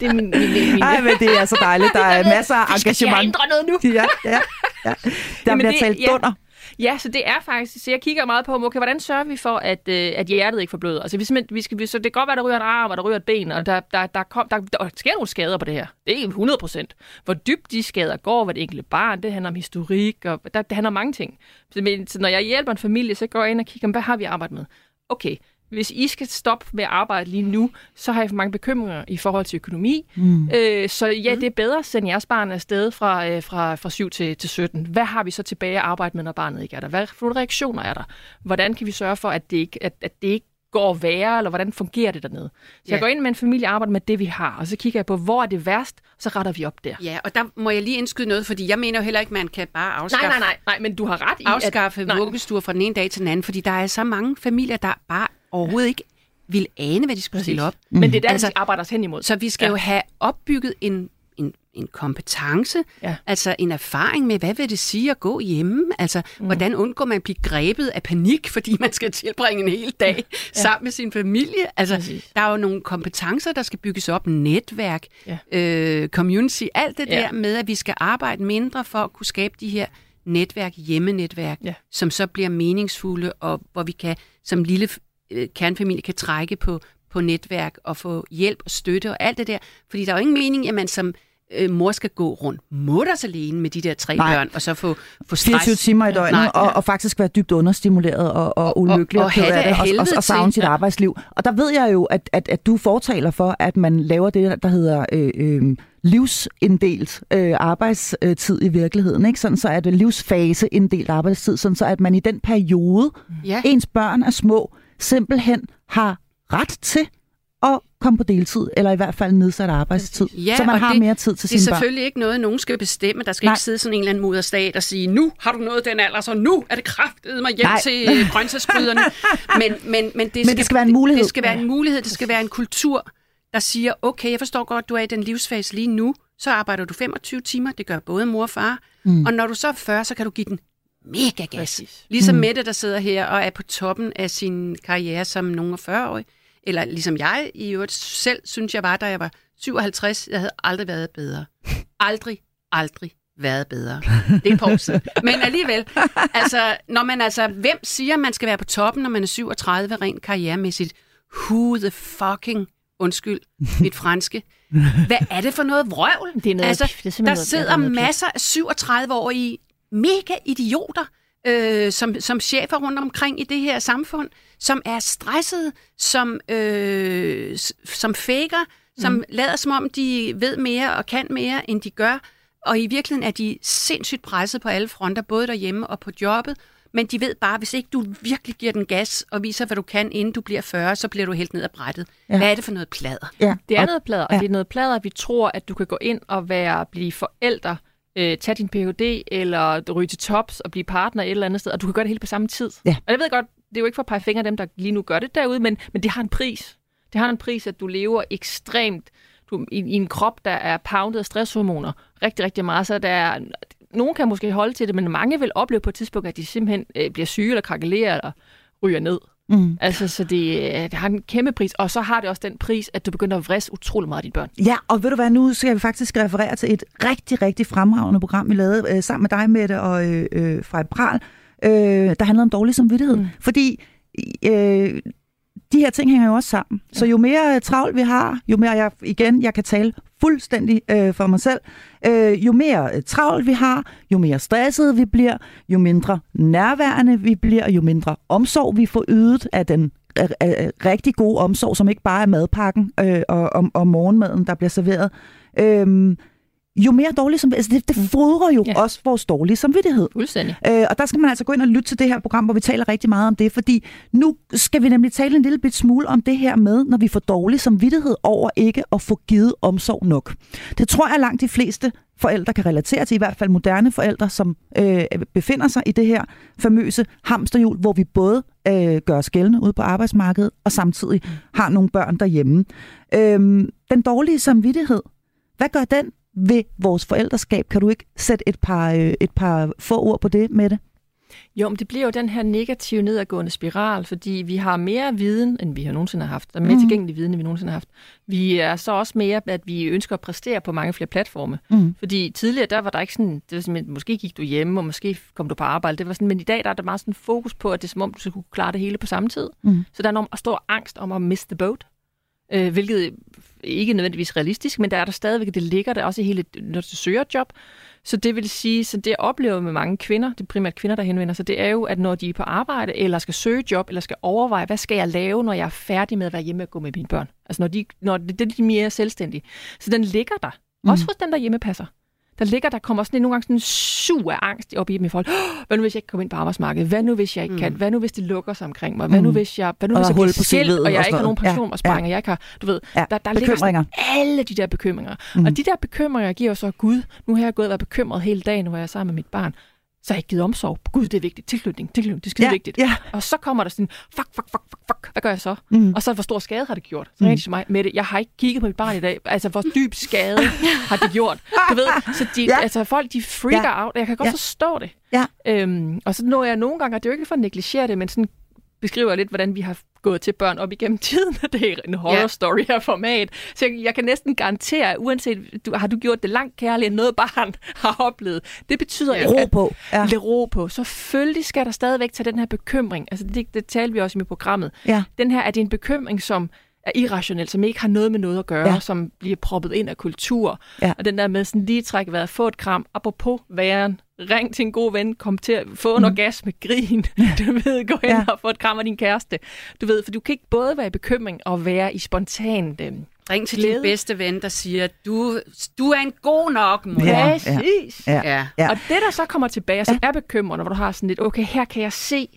det er min, min, min, min Ej, men det er så dejligt. Der er masser af vi skal engagement. noget nu. Ja, ja, ja. Der Jamen, bliver det- talt ja. dunder. Ja, så det er faktisk, så jeg kigger meget på, okay, hvordan sørger vi for, at, øh, at hjertet ikke forbløder? Altså, vi vi skal, vi- så det kan godt være, der ryger en arm, og der ryger et ben, og der, der, der, kom, der, der sker nogle skader på det her. Det er 100 procent. Hvor dybt de skader går, hvad det enkelte barn, det handler om historik, og der, det handler om mange ting. Så, men, så når jeg hjælper en familie, så går jeg ind og kigger, hvad har vi arbejdet med? Okay, hvis I skal stoppe med at arbejde lige nu, så har jeg for mange bekymringer i forhold til økonomi. Mm. Øh, så ja, det er bedre at sende jeres barn afsted fra, øh, fra, fra 7 til, til 17. Hvad har vi så tilbage at arbejde med, når barnet ikke er der? Hvad for nogle reaktioner er der? Hvordan kan vi sørge for, at det ikke, at, at det ikke går værre, eller hvordan fungerer det dernede? Så Ja. jeg går ind med en familie og arbejder med det, vi har, og så kigger jeg på, hvor er det værst, og så retter vi op der. Ja, og der må jeg lige indskyde noget, fordi jeg mener jo heller ikke, man kan bare afskaffe, Nej, nej, nej, nej, men du har ret i, afskaffe at... Vuggestuer fra den ene dag til den anden, fordi der er så mange familier, der bare overhovedet ikke vil ane, hvad de skulle stille op. Men det er der, Altså- vi arbejder os hen imod. Så vi skal. Ja. jo have opbygget en, en, en kompetence, Ja. altså en erfaring med, hvad vil det sige at gå hjemme? Altså, mm. hvordan undgår man at blive grebet af panik, fordi man skal tilbringe en hel dag ja. sammen med sin familie? Altså, Præcis. der er jo nogle kompetencer, der skal bygges op, netværk, Ja. øh, community, alt det Ja. der med, at vi skal arbejde mindre for at kunne skabe de her netværk, hjemmenetværk, Ja. som så bliver meningsfulde, og hvor vi kan som lille øh, kernfamilie kan trække på, på netværk og få hjælp og støtte og alt det der. Fordi der er jo ingen mening, at man som øh, mor skal gå rundt mutters alene med de der tre Nej. børn, og så få, få stress. 24 timer i døgnet, Nej, og, og faktisk være dybt understimuleret og, og ulykkelig og og, af det og, og, og savne sit Ja. arbejdsliv. Og der ved jeg jo, at, at, at du fortaler for, at man laver det, der hedder øh, øh, livsinddelt øh, arbejdstid i virkeligheden. Ikke? Sådan så er det livsfase inddelt arbejdstid, sådan så at man i den periode, Ja. ens børn er små, simpelthen har ret til at komme på deltid, eller i hvert fald nedsat arbejdstid, Ja, så man og har det- mere tid til Det er sine børn. selvfølgelig ikke noget, nogen skal bestemme. Der skal Nej. ikke sidde sådan en eller anden moderstat og sige, nu har du nået den alder, så nu er det kraftet mig hjem Nej. til øh, grøntsagsgryderne. men, men, men, det, det skal være en mulighed. Det skal være en mulighed. Det skal være en kultur, der siger, okay, jeg forstår godt, du er i den livsfase lige nu, så arbejder du 25 timer, det gør både mor og far. Mm. Og når du så er 40, så kan du give den mega gas. Præcis. Ligesom mm. Mette, der sidder her og er på toppen af sin karriere som nogen af 40-årig. Eller ligesom jeg i øvrigt selv synes, jeg var, da jeg var 57. Jeg havde aldrig været bedre. Aldrig, aldrig været bedre. Det er siden. Men alligevel, altså, når man altså, hvem siger, man skal være på toppen, når man er 37 rent karrieremæssigt? Who the fucking, undskyld, mit franske. Hvad er det for noget vrøvl? Det er noget altså. Det er der noget- sidder er noget masser af 37 år i mega idioter, øh, som, som chefer rundt omkring i det her samfund, som er stressede, som, øh, som faker, som mm. lader som om, de ved mere og kan mere, end de gør. Og i virkeligheden er de sindssygt presset på alle fronter, både derhjemme og på jobbet. Men de ved bare, hvis ikke du virkelig giver den gas og viser, hvad du kan, inden du bliver 40, så bliver du helt ned ad brættet. Ja. Hvad er det for noget plader? Ja. Det er og- noget plader, og ja. det er noget plader, at vi tror, at du kan gå ind og være blive forælder, øh, tage din Ph.D. eller ryge til tops og blive partner et eller andet sted, og du kan gøre det hele på samme tid. Ja. Og jeg ved godt, det er jo ikke for at pege fingre af dem, der lige nu gør det derude, men, men det har en pris. Det har en pris, at du lever ekstremt du, i, i en krop, der er poundet af stresshormoner rigtig, rigtig meget. Så der er, nogen kan måske holde til det, men mange vil opleve på et tidspunkt, at de simpelthen øh, bliver syge eller krakelerer eller ryger ned. Mm. Altså, så det, øh, det har en kæmpe pris. Og så har det også den pris, at du begynder at vrisse utrolig meget af dine børn. Ja, og ved du hvad, nu skal vi faktisk referere til et rigtig, rigtig fremragende program, vi lavede øh, sammen med dig, Mette, og øh, øh, fra Pral, øh, der handler om dårlig samvittighed. Mm. Fordi øh, de her ting hænger jo også sammen. Så jo mere øh, travlt vi har, jo mere jeg, igen, jeg kan tale fuldstændig øh, for mig selv, øh, jo mere øh, travlt vi har, jo mere stresset vi bliver, jo mindre nærværende vi bliver, jo mindre omsorg vi får ydet af den af, af, rigtig gode omsorg, som ikke bare er madpakken øh, og, og, og morgenmaden, der bliver serveret. Øh, jo mere dårlig som altså det, det fodrer jo Ja. også vores dårlige samvittighed. Fuldstændig. Øh, og der skal man altså gå ind og lytte til det her program, hvor vi taler rigtig meget om det, fordi nu skal vi nemlig tale en lille bit smule om det her med, når vi får dårlig samvittighed over ikke at få givet omsorg nok. Det tror jeg langt de fleste forældre kan relatere til, i hvert fald moderne forældre, som øh, befinder sig i det her famøse hamsterhjul, hvor vi både øh, gør os gældende ude på arbejdsmarkedet, og samtidig har nogle børn derhjemme. Øh, den dårlige samvittighed, hvad gør den ved vores forældreskab? Kan du ikke sætte et par, øh, et par få ord på det med det? Jo, men det bliver jo den her negative nedadgående spiral, fordi vi har mere viden, end vi har nogensinde har haft. Der er mere Mhm. tilgængelig viden, end vi nogensinde har haft. Vi er så også mere, at vi ønsker at præstere på mange flere platforme. Mm. Fordi tidligere, der var der ikke sådan, det var simpelthen, måske gik du hjemme, og måske kom du på arbejde. Det var sådan, men i dag, der er der meget sådan fokus på, at det er som om, du skal kunne klare det hele på samme tid. Mm. Så der er enormt stor angst om at miste the boat. Øh, hvilket ikke nødvendigvis realistisk, men der er der stadigvæk, det ligger der også i hele, når du søger job. Så det vil sige, så det jeg oplever med mange kvinder, det er primært kvinder, der henvender sig, det er jo, at når de er på arbejde, eller skal søge job, eller skal overveje, hvad skal jeg lave, når jeg er færdig med at være hjemme og gå med mine børn? Altså når, de, når det, det er de mere selvstændige. Så den ligger der. Også hos den, der hjemmepasser. Der ligger, der kommer sådan nogle gange sådan en sur angst op i dem i folk. "Åh, Hvad nu, hvis jeg ikke kommer ind på arbejdsmarkedet? Hvad nu, hvis jeg ikke kan? Hvad nu, hvis det lukker sig omkring mig? Hvad nu, Mm. hvis jeg, hvad nu, hvis jeg er bliver på skilt, og jeg ikke har nogen pension Ja, og sparring, og jeg ikke har, du ved, Ja, der, der ligger sådan alle de der bekymringer. Mm. Mm. Og de der bekymringer giver så, Gud, nu har jeg gået og været bekymret hele dagen, hvor jeg er sammen med mit barn. Så har jeg ikke givet omsorg. Gud, det er vigtigt. Tilknytning, tilknytning, det er skide Ja, vigtigt. ja. Og så kommer der sådan, fuck, fuck, fuck, fuck, fuck. hvad gør jeg så? Mm. Og så, hvor stor skade har det gjort? Så mm. til mig, Mette, jeg har ikke kigget på mit barn i dag. Altså, hvor dyb skade har det gjort? Du ved, så de, ja. altså, folk, de freaker ja. out, og jeg kan godt ja. forstå det. Ja. Øhm, og så når jeg nogle gange, og det er jo ikke for at negligere det, men sådan beskriver lidt, hvordan vi har gået til børn op igennem tiden, og det er en horror yeah. story her format. Så jeg, jeg kan næsten garantere, at uanset du, har du gjort det langt kærligt, end noget barn har oplevet, det betyder yeah. ikke, ro på. Ja. Det ro på. Selvfølgelig skal der stadigvæk tage den her bekymring. Altså det, det talte vi også i mit programmet. Ja. Den her er det en bekymring, som er irrationel, som ikke har noget med noget at gøre, ja. som bliver proppet ind af kultur. Ja. Og den der med sådan lige trække vejret, få et kram, apropos væren, ring til en god ven, kom til at få en mm. orgasme, grin, du ved, gå hen ja. og få et kram af din kæreste. Du ved, for du kan ikke både være i bekymring og være i spontan øh, Ring til glæde. din bedste ven, der siger, du, du er en god nok mor. Ja, Præcis. Ja, ja, ja. Og det, der så kommer tilbage, så er bekymrende, hvor du har sådan lidt, okay, her kan jeg se,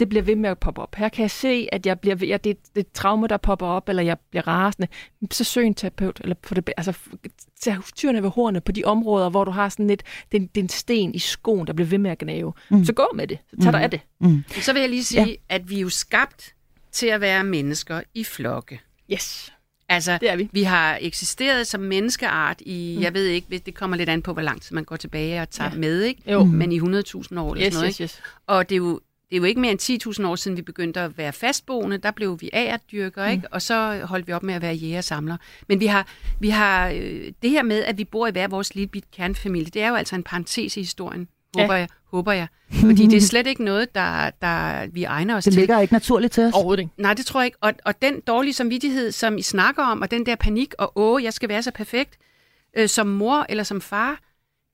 det bliver ved med at poppe op. Her kan jeg se, at jeg bliver ved, at det, det er traume, der popper op, eller jeg bliver rasende. Så søg en terapeut, eller for det, altså, tag tyrene ved hornene på de områder, hvor du har sådan lidt, det, det er en sten i skoen, der bliver ved med at gnave. Mm. Så gå med det. Så tag mm. dig af det. Mm. Så vil jeg lige sige, ja. at vi er jo skabt til at være mennesker i flokke. Yes. Altså, det er vi. vi har eksisteret som menneskeart i, mm. jeg ved ikke, det kommer lidt an på, hvor lang tid man går tilbage og tager ja. med, ikke? Jo. Men i 100.000 år eller yes, sådan noget, yes, ikke? Yes. Og det er jo det er jo ikke mere end 10.000 år siden, vi begyndte at være fastboende. Der blev vi agerdyrker, mm. ikke? og så holdt vi op med at være jæger samler. Men vi har, vi har øh, det her med, at vi bor i hver vores lille bit kernfamilie, det er jo altså en parentes i historien, håber ja. jeg. Håber jeg. Fordi det er slet ikke noget, der, der vi egner os det til. Det ligger ikke naturligt til os. Overhovedet ikke. Nej, det tror jeg ikke. Og, og den dårlige samvittighed, som I snakker om, og den der panik, og åh, jeg skal være så perfekt, øh, som mor eller som far,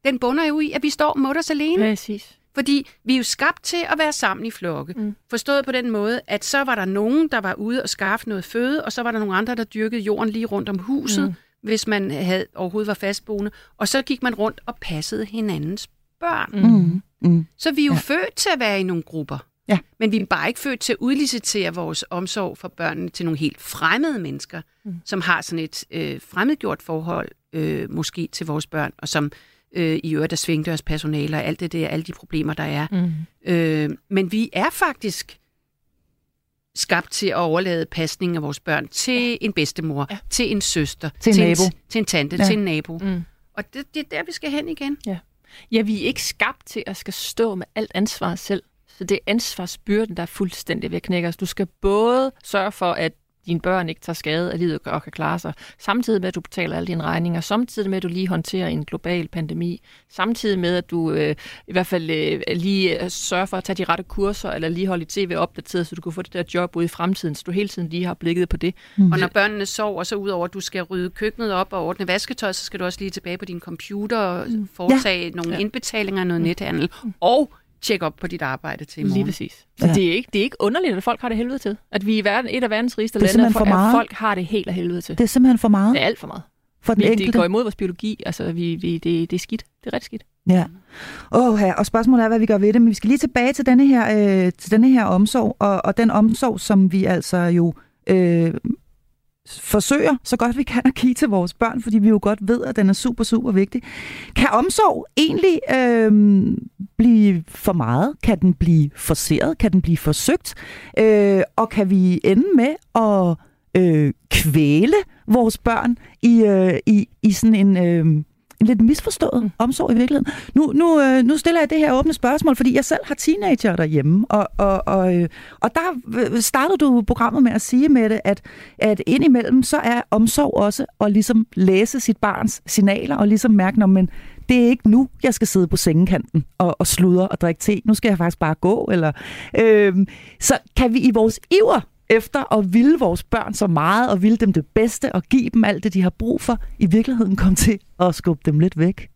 den bunder jo i, at vi står mutters alene. Præcis. Fordi vi er jo skabt til at være sammen i flokke. Mm. Forstået på den måde, at så var der nogen, der var ude og skaffe noget føde, og så var der nogle andre, der dyrkede jorden lige rundt om huset, mm. hvis man havde, overhovedet var fastboende. Og så gik man rundt og passede hinandens børn. Mm. Mm. Så vi er jo ja. født til at være i nogle grupper. Ja. Men vi er bare ikke født til at udlicitere vores omsorg for børnene til nogle helt fremmede mennesker, mm. som har sådan et øh, fremmedgjort forhold øh, måske til vores børn, og som øh, i øvrigt af svingdørspersonale og alt det der, alle de problemer, der er. Mm. Øh, men vi er faktisk skabt til at overlade pasningen af vores børn til ja. en bedstemor, ja. til en søster, til en, til nabo. en, til en tante, ja. til en nabo. Mm. Og det, det er der, vi skal hen igen. Ja. ja, vi er ikke skabt til at skal stå med alt ansvar selv. Så det er ansvarsbyrden, der er fuldstændig ved at knække os. Du skal både sørge for, at dine børn ikke tager skade af livet og kan klare sig, samtidig med, at du betaler alle dine regninger, samtidig med, at du lige håndterer en global pandemi, samtidig med, at du øh, i hvert fald øh, lige øh, sørger for at tage de rette kurser, eller lige holde dit tv opdateret, så du kan få det der job ude i fremtiden, så du hele tiden lige har blikket på det. Mm. Og når børnene sover, så udover at du skal rydde køkkenet op og ordne vasketøj, så skal du også lige tilbage på din computer og mm. foretage ja. nogle ja. indbetalinger af noget mm. nethandel. Og tjekke op på dit arbejde til i morgen. Lige præcis. Så ja. det, er ikke, det er ikke underligt, at folk har det helvede til. At vi er verden, et af verdens rigeste lande, for at folk har det helt af helvede til. Det er simpelthen for meget. Det er alt for meget. For den vi, enkelte. Det går imod vores biologi. Altså, vi, vi, det, det er skidt. Det er ret skidt. Ja. Oh, ja. Og spørgsmålet er, hvad vi gør ved det. Men vi skal lige tilbage til denne her, øh, til denne her omsorg, og, og den omsorg, som vi altså jo øh, forsøger så godt vi kan at give til vores børn, fordi vi jo godt ved, at den er super, super vigtig. Kan omsorg egentlig øh, blive for meget? Kan den blive forseret? Kan den blive forsøgt? Øh, og kan vi ende med at øh, kvæle vores børn i, øh, i, i sådan en... Øh, lidt misforstået mm. omsorg i virkeligheden. Nu, nu, øh, nu stiller jeg det her åbne spørgsmål, fordi jeg selv har teenager derhjemme, og, og, og, øh, og der startede du programmet med at sige med det, at, at indimellem så er omsorg også at ligesom læse sit barns signaler, og ligesom mærke, når men det er ikke nu, jeg skal sidde på sengekanten og, og sludre og drikke te. Nu skal jeg faktisk bare gå. Eller, øh, så kan vi i vores iver efter at ville vores børn så meget, og ville dem det bedste, og give dem alt det, de har brug for, i virkeligheden kom til at skubbe dem lidt væk.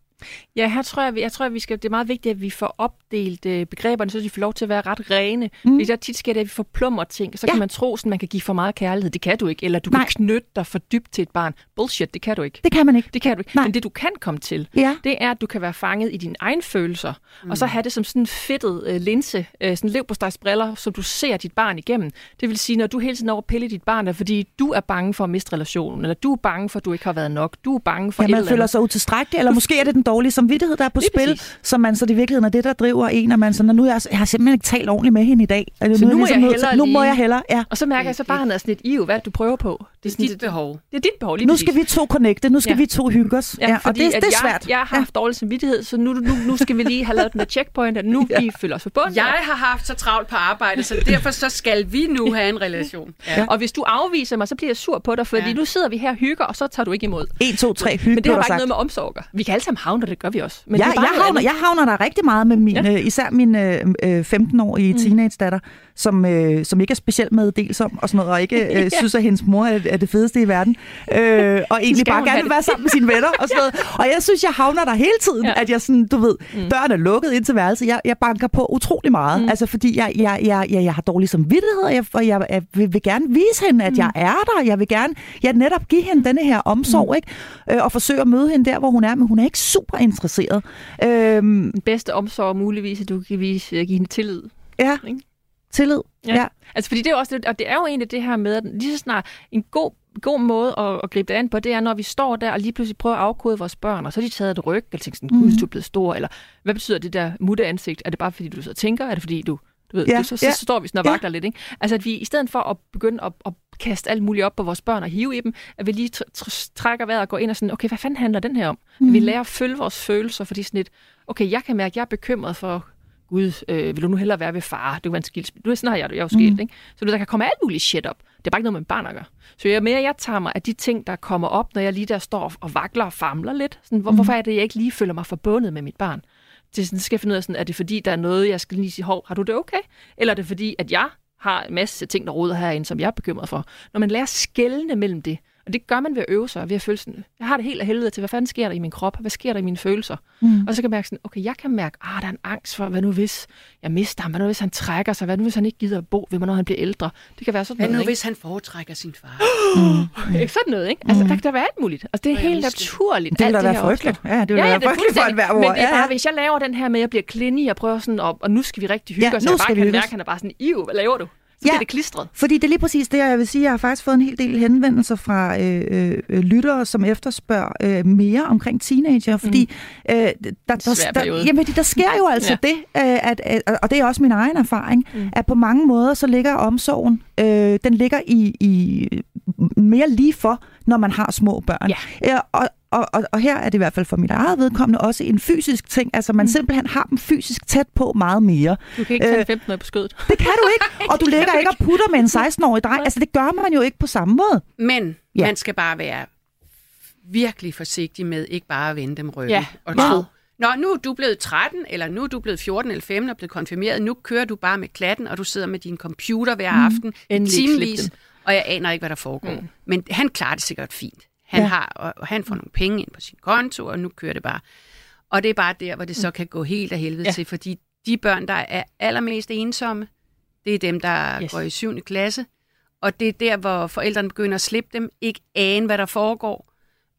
Ja, her tror jeg, jeg tror, at vi skal, det er meget vigtigt, at vi får opdelt øh, begreberne, så de får lov til at være ret rene. Mm. Fordi der tit sker det, at vi forplummer ting. Så ja. kan man tro, at man kan give for meget kærlighed. Det kan du ikke. Eller du Nej. kan knytte dig for dybt til et barn. Bullshit, det kan du ikke. Det kan man ikke. Det kan du ikke. Nej. Men det, du kan komme til, ja. det er, at du kan være fanget i dine egne følelser. Mm. Og så have det som sådan en fedtet øh, linse, øh, sådan lev på briller, som du ser dit barn igennem. Det vil sige, når du hele tiden over pille dit barn, er, fordi du er bange for at miste relationen, eller du er bange for, at du ikke har været nok. Du er bange for ja, man føler sig utilstrækkelig, eller måske er det den dårlig samvittighed, der er på Lige spil, præcis. som man så det i virkeligheden er det, der driver en, at man så, når nu er jeg, jeg har simpelthen ikke talt ordentligt med hende i dag. Det Så nu er må ligesom jeg til- hellere Nu må jeg hellere, ja. Og så mærker jeg så bare, at han er sådan lidt, Ivo, hvad det, du prøver på? Det er sådan, dit behov. Det er dit behov, lige Nu skal vi to connecte, nu skal Ja. vi to hygge os. Ja, og fordi det, det er jeg, svært. Jeg har haft dårlig samvittighed, så nu, nu, nu skal vi lige have lavet den der checkpoint, at nu ja. vi føler os forbundet. Jeg har haft så travlt på arbejde, så derfor så skal vi nu have en relation. Ja. Og hvis du afviser mig, så bliver jeg sur på dig, fordi Ja. ja. nu sidder vi her og hygger, og så tager du ikke imod. 1, 2, 3, hygge, Men det har bare ikke sagt. noget med omsorg. Vi kan alle sammen havne, og det gør vi også. Men Men det jeg, er bare jeg, havner, jeg havner der rigtig meget med min, ja. øh, især min øh, øh, 15-årige mm. teenage-datter, som, øh, som ikke er specielt meddelsom og sådan noget, og ikke øh, Ja. synes, at hendes mor er, er det fedeste i verden, øh, og egentlig bare gerne vil være sammen med sine venner og sådan noget. Og jeg synes, jeg havner der hele tiden, ja. Ja. at jeg sådan, du ved, mm. døren er lukket ind til værelset. Jeg, jeg banker på utrolig meget, mm. altså fordi jeg, jeg, jeg, jeg, jeg har dårlig samvittighed, og jeg, og jeg, jeg vil, vil gerne vise hende, at mm. jeg er der. Jeg vil gerne jeg netop give hende denne her omsorg, mm. ikke? Øh, og forsøge at møde hende der, hvor hun er, men hun er ikke super interesseret. Den bedste omsorg muligvis, at du kan vise, give hende tillid. Ja. Ikke? Tillid. Ja. ja. Altså, fordi det er også lidt, og det er jo egentlig det her med, at lige så snart en god, god måde at, at gribe det an på, det er, når vi står der og lige pludselig prøver at afkode vores børn, og så har de taget et ryg, eller tænker sådan, gud, du er blevet stor, eller hvad betyder det der mutteansigt? Er det bare, fordi du så tænker? Er det fordi, du, du ved, Ja, ja, du, så, så, ja, så står vi sådan og ja. vakler lidt, ikke? Altså, at vi i stedet for at begynde at, at kaste alt muligt op på vores børn og hive i dem, at vi lige tr- tr- trækker vejret og går ind og sådan, okay, hvad fanden handler den her om? Mm. At vi lærer at følge vores følelser, fordi sådan lidt, okay, jeg kan mærke, at jeg er bekymret for, Gud, øh, vil du nu hellere være ved far? Det kan være en skilt. Du ved, sådan har jeg det, jeg er jo skilt, mm. ikke? Så du, der kan komme alt muligt shit op. Det er bare ikke noget med barn at gøre. Så jo mere jeg tager mig af de ting, der kommer op, når jeg lige der står og vakler og famler lidt. Sådan, hvor, mm. Hvorfor er det, jeg ikke lige føler mig forbundet med mit barn? Det sådan, skal jeg finde ud af, sådan, er det fordi, der er noget, jeg skal lige sige, hov, har du det okay? Eller er det fordi, at jeg har en masse ting, der roder herinde, som jeg er bekymret for? Når man lærer at skelne mellem det, og det gør man ved at øve sig, ved at føle sådan, jeg har det helt af helvede til, hvad fanden sker der i min krop? Hvad sker der i mine følelser? Mm. Og så kan jeg mærke sådan, okay, jeg kan mærke, ah, der er en angst for, hvad nu hvis jeg mister ham? Hvad nu hvis han trækker sig? Hvad nu hvis han ikke gider at bo ved mig, når han bliver ældre? Det kan være sådan Hvad nu, noget, hvis han foretrækker sin far? ikke? Sådan noget, ikke? Altså, der kan der være alt muligt. Altså, det er jeg helt naturligt. Det vil alt da være frygteligt. Ja, det vil ja, være ja, det er frygteligt for enhver ord. Men det er bare, ja. hvis jeg laver den her med, at jeg bliver klinig og prøver sådan, op, og nu skal vi rigtig hygge Ja, os, nu og jeg skal bare vi kan mærke, at han er bare sådan, Iv, hvad laver du? Så Ja. bliver det klistret. Fordi det er lige præcis det, jeg vil sige. Jeg har faktisk fået en hel del henvendelser fra øh, øh, lyttere, som efterspørger øh, mere omkring teenager, fordi øh, der, der, der, jamen, der sker jo altså ja. det, øh, at, at, og det er også min egen erfaring, mm. at på mange måder så ligger omsorgen, øh, den ligger i, i mere lige for, når man har små børn. Ja. Øh, og, og, og, og her er det i hvert fald for mit eget vedkommende også en fysisk ting, altså man mm. simpelthen har dem fysisk tæt på meget mere. Du kan ikke tage Øh, en 15-årig på skødet. Det kan du ikke, og du ligger ikke og putter med en 16-årig dreng. Altså det gør man jo ikke på samme måde. Men Ja. ja. man skal bare være virkelig forsigtig med ikke bare at vende dem ryggen. Ja. Og Ja. tro, Nå, nu er du blevet 13, eller nu er du blevet 14 eller 15 og blevet konfirmeret. Nu kører du bare med klatten, og du sidder med din computer hver aften i Endelig timevis, dem. Og jeg aner ikke, hvad der foregår. Mm. Men han klarer det sikkert fint. Han Ja. har, og, og han får nogle penge ind på sin konto, og nu kører det bare. Og det er bare der, hvor det så kan gå helt af helvede Ja. til, fordi de børn, der er allermest ensomme, det er dem, der yes. går i 7. klasse. Og det er der, hvor forældrene begynder at slippe dem, ikke ane, hvad der foregår.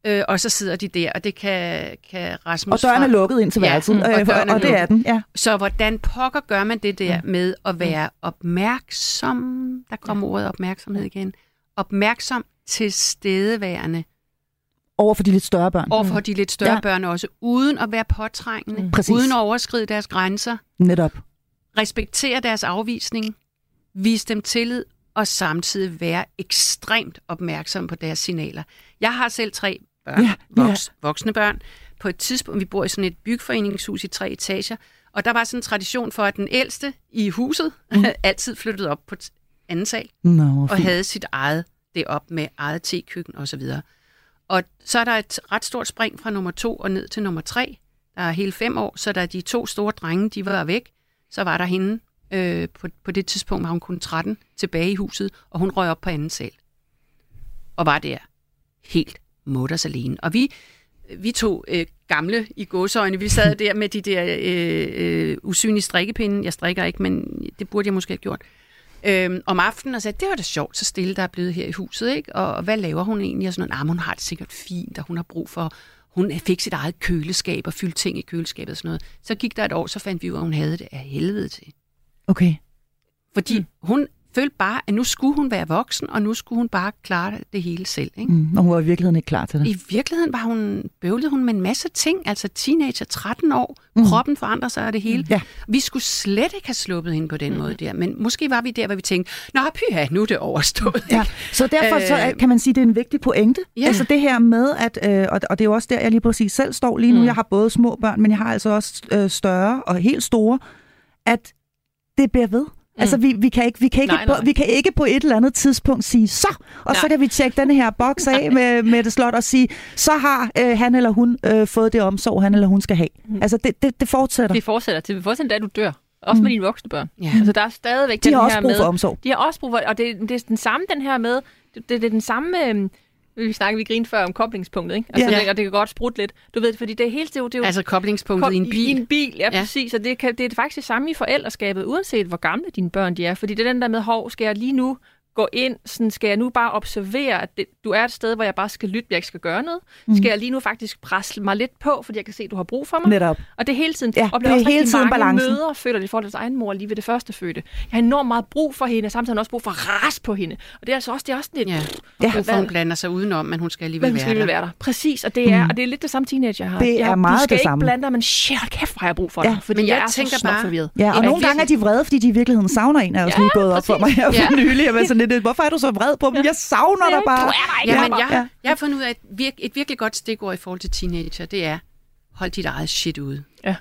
Øh, og så sidder de der, og det kan, kan Rasmus... Og døren er lukket ind til Ja, værelset, og øh, og det er den, ja. Så hvordan pokker gør man det der med at være opmærksom? Der kommer ordet opmærksomhed igen. Opmærksom til stedeværende Over for de lidt større børn. overfor de lidt større Ja. børn også, uden at være påtrængende, Præcis. uden at overskride deres grænser, Netop. respektere deres afvisning, vise dem tillid og samtidig være ekstremt opmærksom på deres signaler. Jeg har selv tre børn, Ja, ja, ja. voks, voksne børn. På et tidspunkt, vi bor i sådan et bygforeningshus i tre etager, og der var sådan en tradition for, at den ældste i huset mm. altid flyttede op på anden sal hvor og fint. havde sit eget det op med eget tekøkken og så videre. Og så er der et ret stort spring fra nummer to og ned til nummer tre. Der er hele fem år, så da de to store drenge, de var væk, så var der hende, øh, på, på det tidspunkt var hun kun 13, tilbage i huset, og hun røg op på anden sal. Og var der helt mutters alene. Og vi, vi to øh, gamle i gåsøjne, vi sad der med de der øh, øh, usynlige strikkepinde. Jeg strikker ikke, men det burde jeg måske have gjort øhm, om aftenen og sagde, det var da sjovt, så stille der er blevet her i huset, ikke? Og, og hvad laver hun egentlig? Og sådan noget, nah, hun har det sikkert fint, og hun har brug for, hun fik sit eget køleskab og fyldte ting i køleskabet og sådan noget. Så gik der et år, så fandt vi ud af, at hun havde det af helvede til. Okay. Fordi mm. hun følte bare, at nu skulle hun være voksen, og nu skulle hun bare klare det hele selv. Ikke? Mm, og hun var i virkeligheden ikke klar til det. I virkeligheden var hun, bøvlede hun med en masse ting, altså teenager, 13 år, mm. kroppen forandrer sig af det hele. Ja. Vi skulle slet ikke have sluppet hende på den mm. måde der, men måske var vi der, hvor vi tænkte, nå pyha, nu er det overstået. Ja. Så derfor så Øh. er- kan man sige, at det er en vigtig pointe. Ja. Altså det her med, at, øh, og, og det er jo også der, jeg lige præcis selv står lige nu. Mm. Jeg har både små børn, men jeg har altså også øh, større og helt store, at det bliver ved. Altså, vi, vi, kan ikke, vi, kan ikke Nej, på, nej. vi kan ikke på et eller andet tidspunkt sige, så, og så Nej. kan vi tjekke den her boks af med, med det slot og sige, så har øh, han eller hun øh, fået det omsorg, han eller hun skal have. Altså, det, det, det fortsætter. Det fortsætter til, fortsætter, da du dør. Også med dine voksne børn. Ja. Altså, der er stadigvæk Mm. De den har her også brug med... for omsorg. De har også brug for... Og det, det er den samme, den her med... Det, det, er den samme... øhm, vi snakkede, vi grinede før om koblingspunktet, ikke? Altså, Ja. det, og det kan godt sprutte lidt. Du ved, fordi det er helt... Det er jo, det er jo Altså koblingspunktet i en bil. I en bil, ja, Ja. ja. præcis. Og det, kan, det er faktisk det samme i forældreskabet, uanset hvor gamle dine børn de er. Fordi det er den der med, hov, skal jeg lige nu gå ind, sådan, skal jeg nu bare observere, at det, du er et sted, hvor jeg bare skal lytte, jeg ikke skal gøre noget? Mm. Skal jeg lige nu faktisk presse mig lidt på, fordi jeg kan se, at du har brug for mig? Netop. Og det er hele tiden. Ja, og det er også hele tiden mange balancen. mødre føler det i forhold til deres egen mor lige ved det første fødte. Jeg har enormt meget brug for hende, og samtidig har jeg også brug for at ras på hende. Og det er altså også, det er også lidt... Ja. Ja. Hun blander sig udenom, men hun skal alligevel Men hun være skal der. være der. Præcis, og det er, Mm. og det er lidt det samme teenager jeg har. Det jeg, er meget du skal det ikke samme. blande dig, men shit, kæft, har jeg brug for Ja, dig. Fordi men jeg, jeg er tænker så bare-. Ja, og Ja, nogle gange er de vrede, fordi de i virkeligheden savner en af os. Ja, lige gået op for mig her for Ja. nylig. Jeg lidt, hvorfor er du så vred på dem? Jeg savner dig bare. Du er der ikke. Ja, Ja, men jeg, Ja. ja. jeg har fundet ud af, at virk, et virkelig godt stikord i forhold til teenager, det er, hold dit eget shit ude. Ja.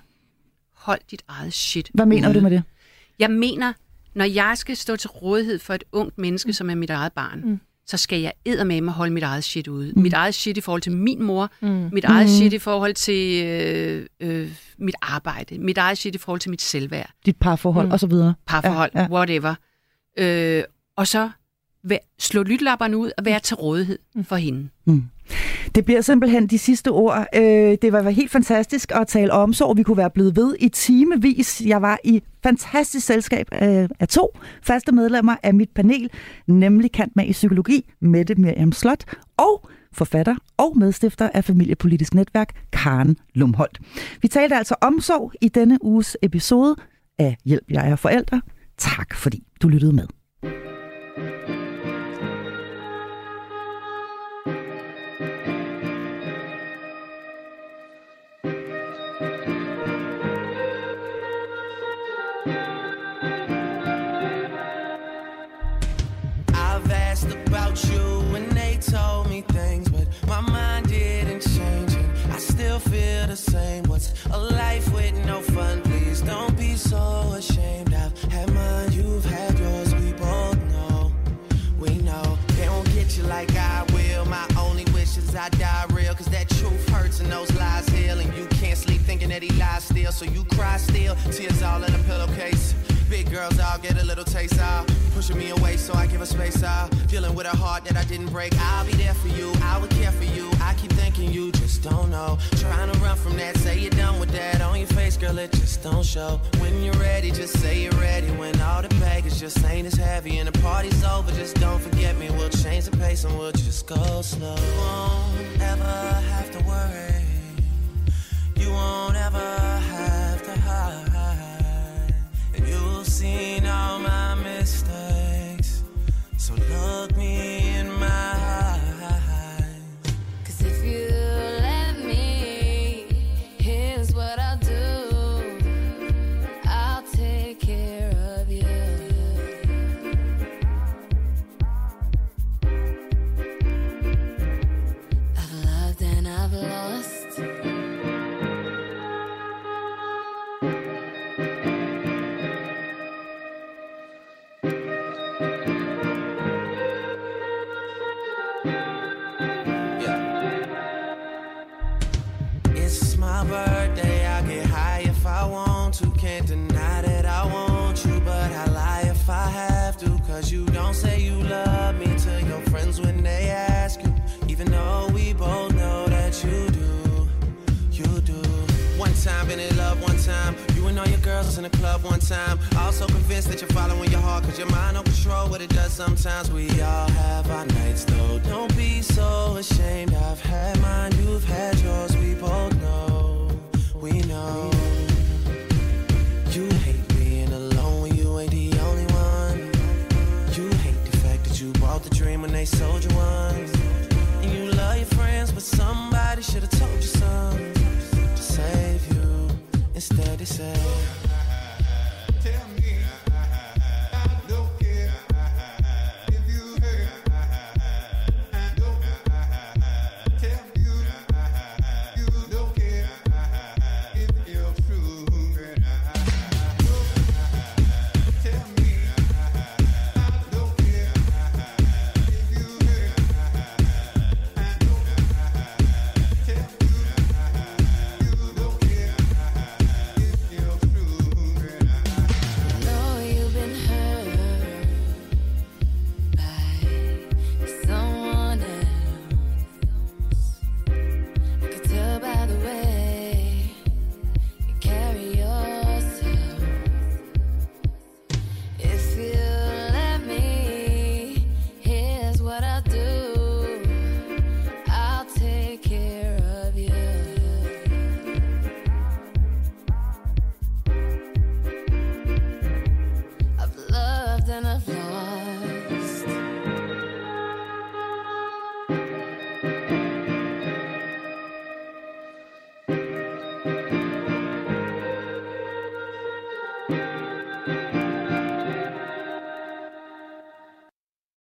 Hold dit eget shit Hvad mener ude. du med det? Jeg mener, når jeg skal stå til rådighed for et ungt menneske, mm. som er mit eget barn, mm. så skal jeg med mig holde mit eget shit ude. Mm. Mit eget shit i forhold til min mor, mm. mit eget Mm. shit i forhold til øh, øh, mit arbejde, mit eget shit i forhold til mit selvværd, Dit parforhold Mm. og så videre. parforhold, Ja, ja, ja. ja. whatever. Øh, og så slå lytlapperne ud og være til rådighed for hende. Det bliver simpelthen de sidste ord. Øh, det var helt fantastisk at tale omsorg. Vi kunne være blevet ved i timevis. Jeg var i fantastisk selskab af, af to faste medlemmer af mit panel, nemlig kant med i psykologi, Mette Miriam Slot, og forfatter og medstifter af Familiepolitisk Netværk, Karen Lumholdt. Vi talte altså omsorg i denne uges episode af Hjælp, jeg er forældre. Tak fordi du lyttede med. Feel the same. What's a life with no fun? Please don't be so ashamed. I die real, cause that truth hurts and those lies heal. And you can't sleep thinking that he lies still, so you cry still. Tears all in a pillowcase. Big girls all get a little taste out. Pushing me away so I give her space out. Dealing with a heart that I didn't break. I'll be there for you. I would care for you. I keep thinking you just don't know. Trying to run from that. Say you're done with that. On your face, girl, it just don't show. When you're ready, just say you're ready. When all the baggage just ain't as heavy and the party's over, just don't forget me. We'll change the pace and we'll just go slow. You won't ever have to worry. You won't ever have to hide. And you've seen all my mistakes. So look me Cause you don't say you love me to your friends when they ask you. Even though we both know that you do, you do. One time been in love, one time. You and all your girls was in the club one time. Also convinced that you're following your heart, cause your mind don't control what it does sometimes. We all have our nights though. Say.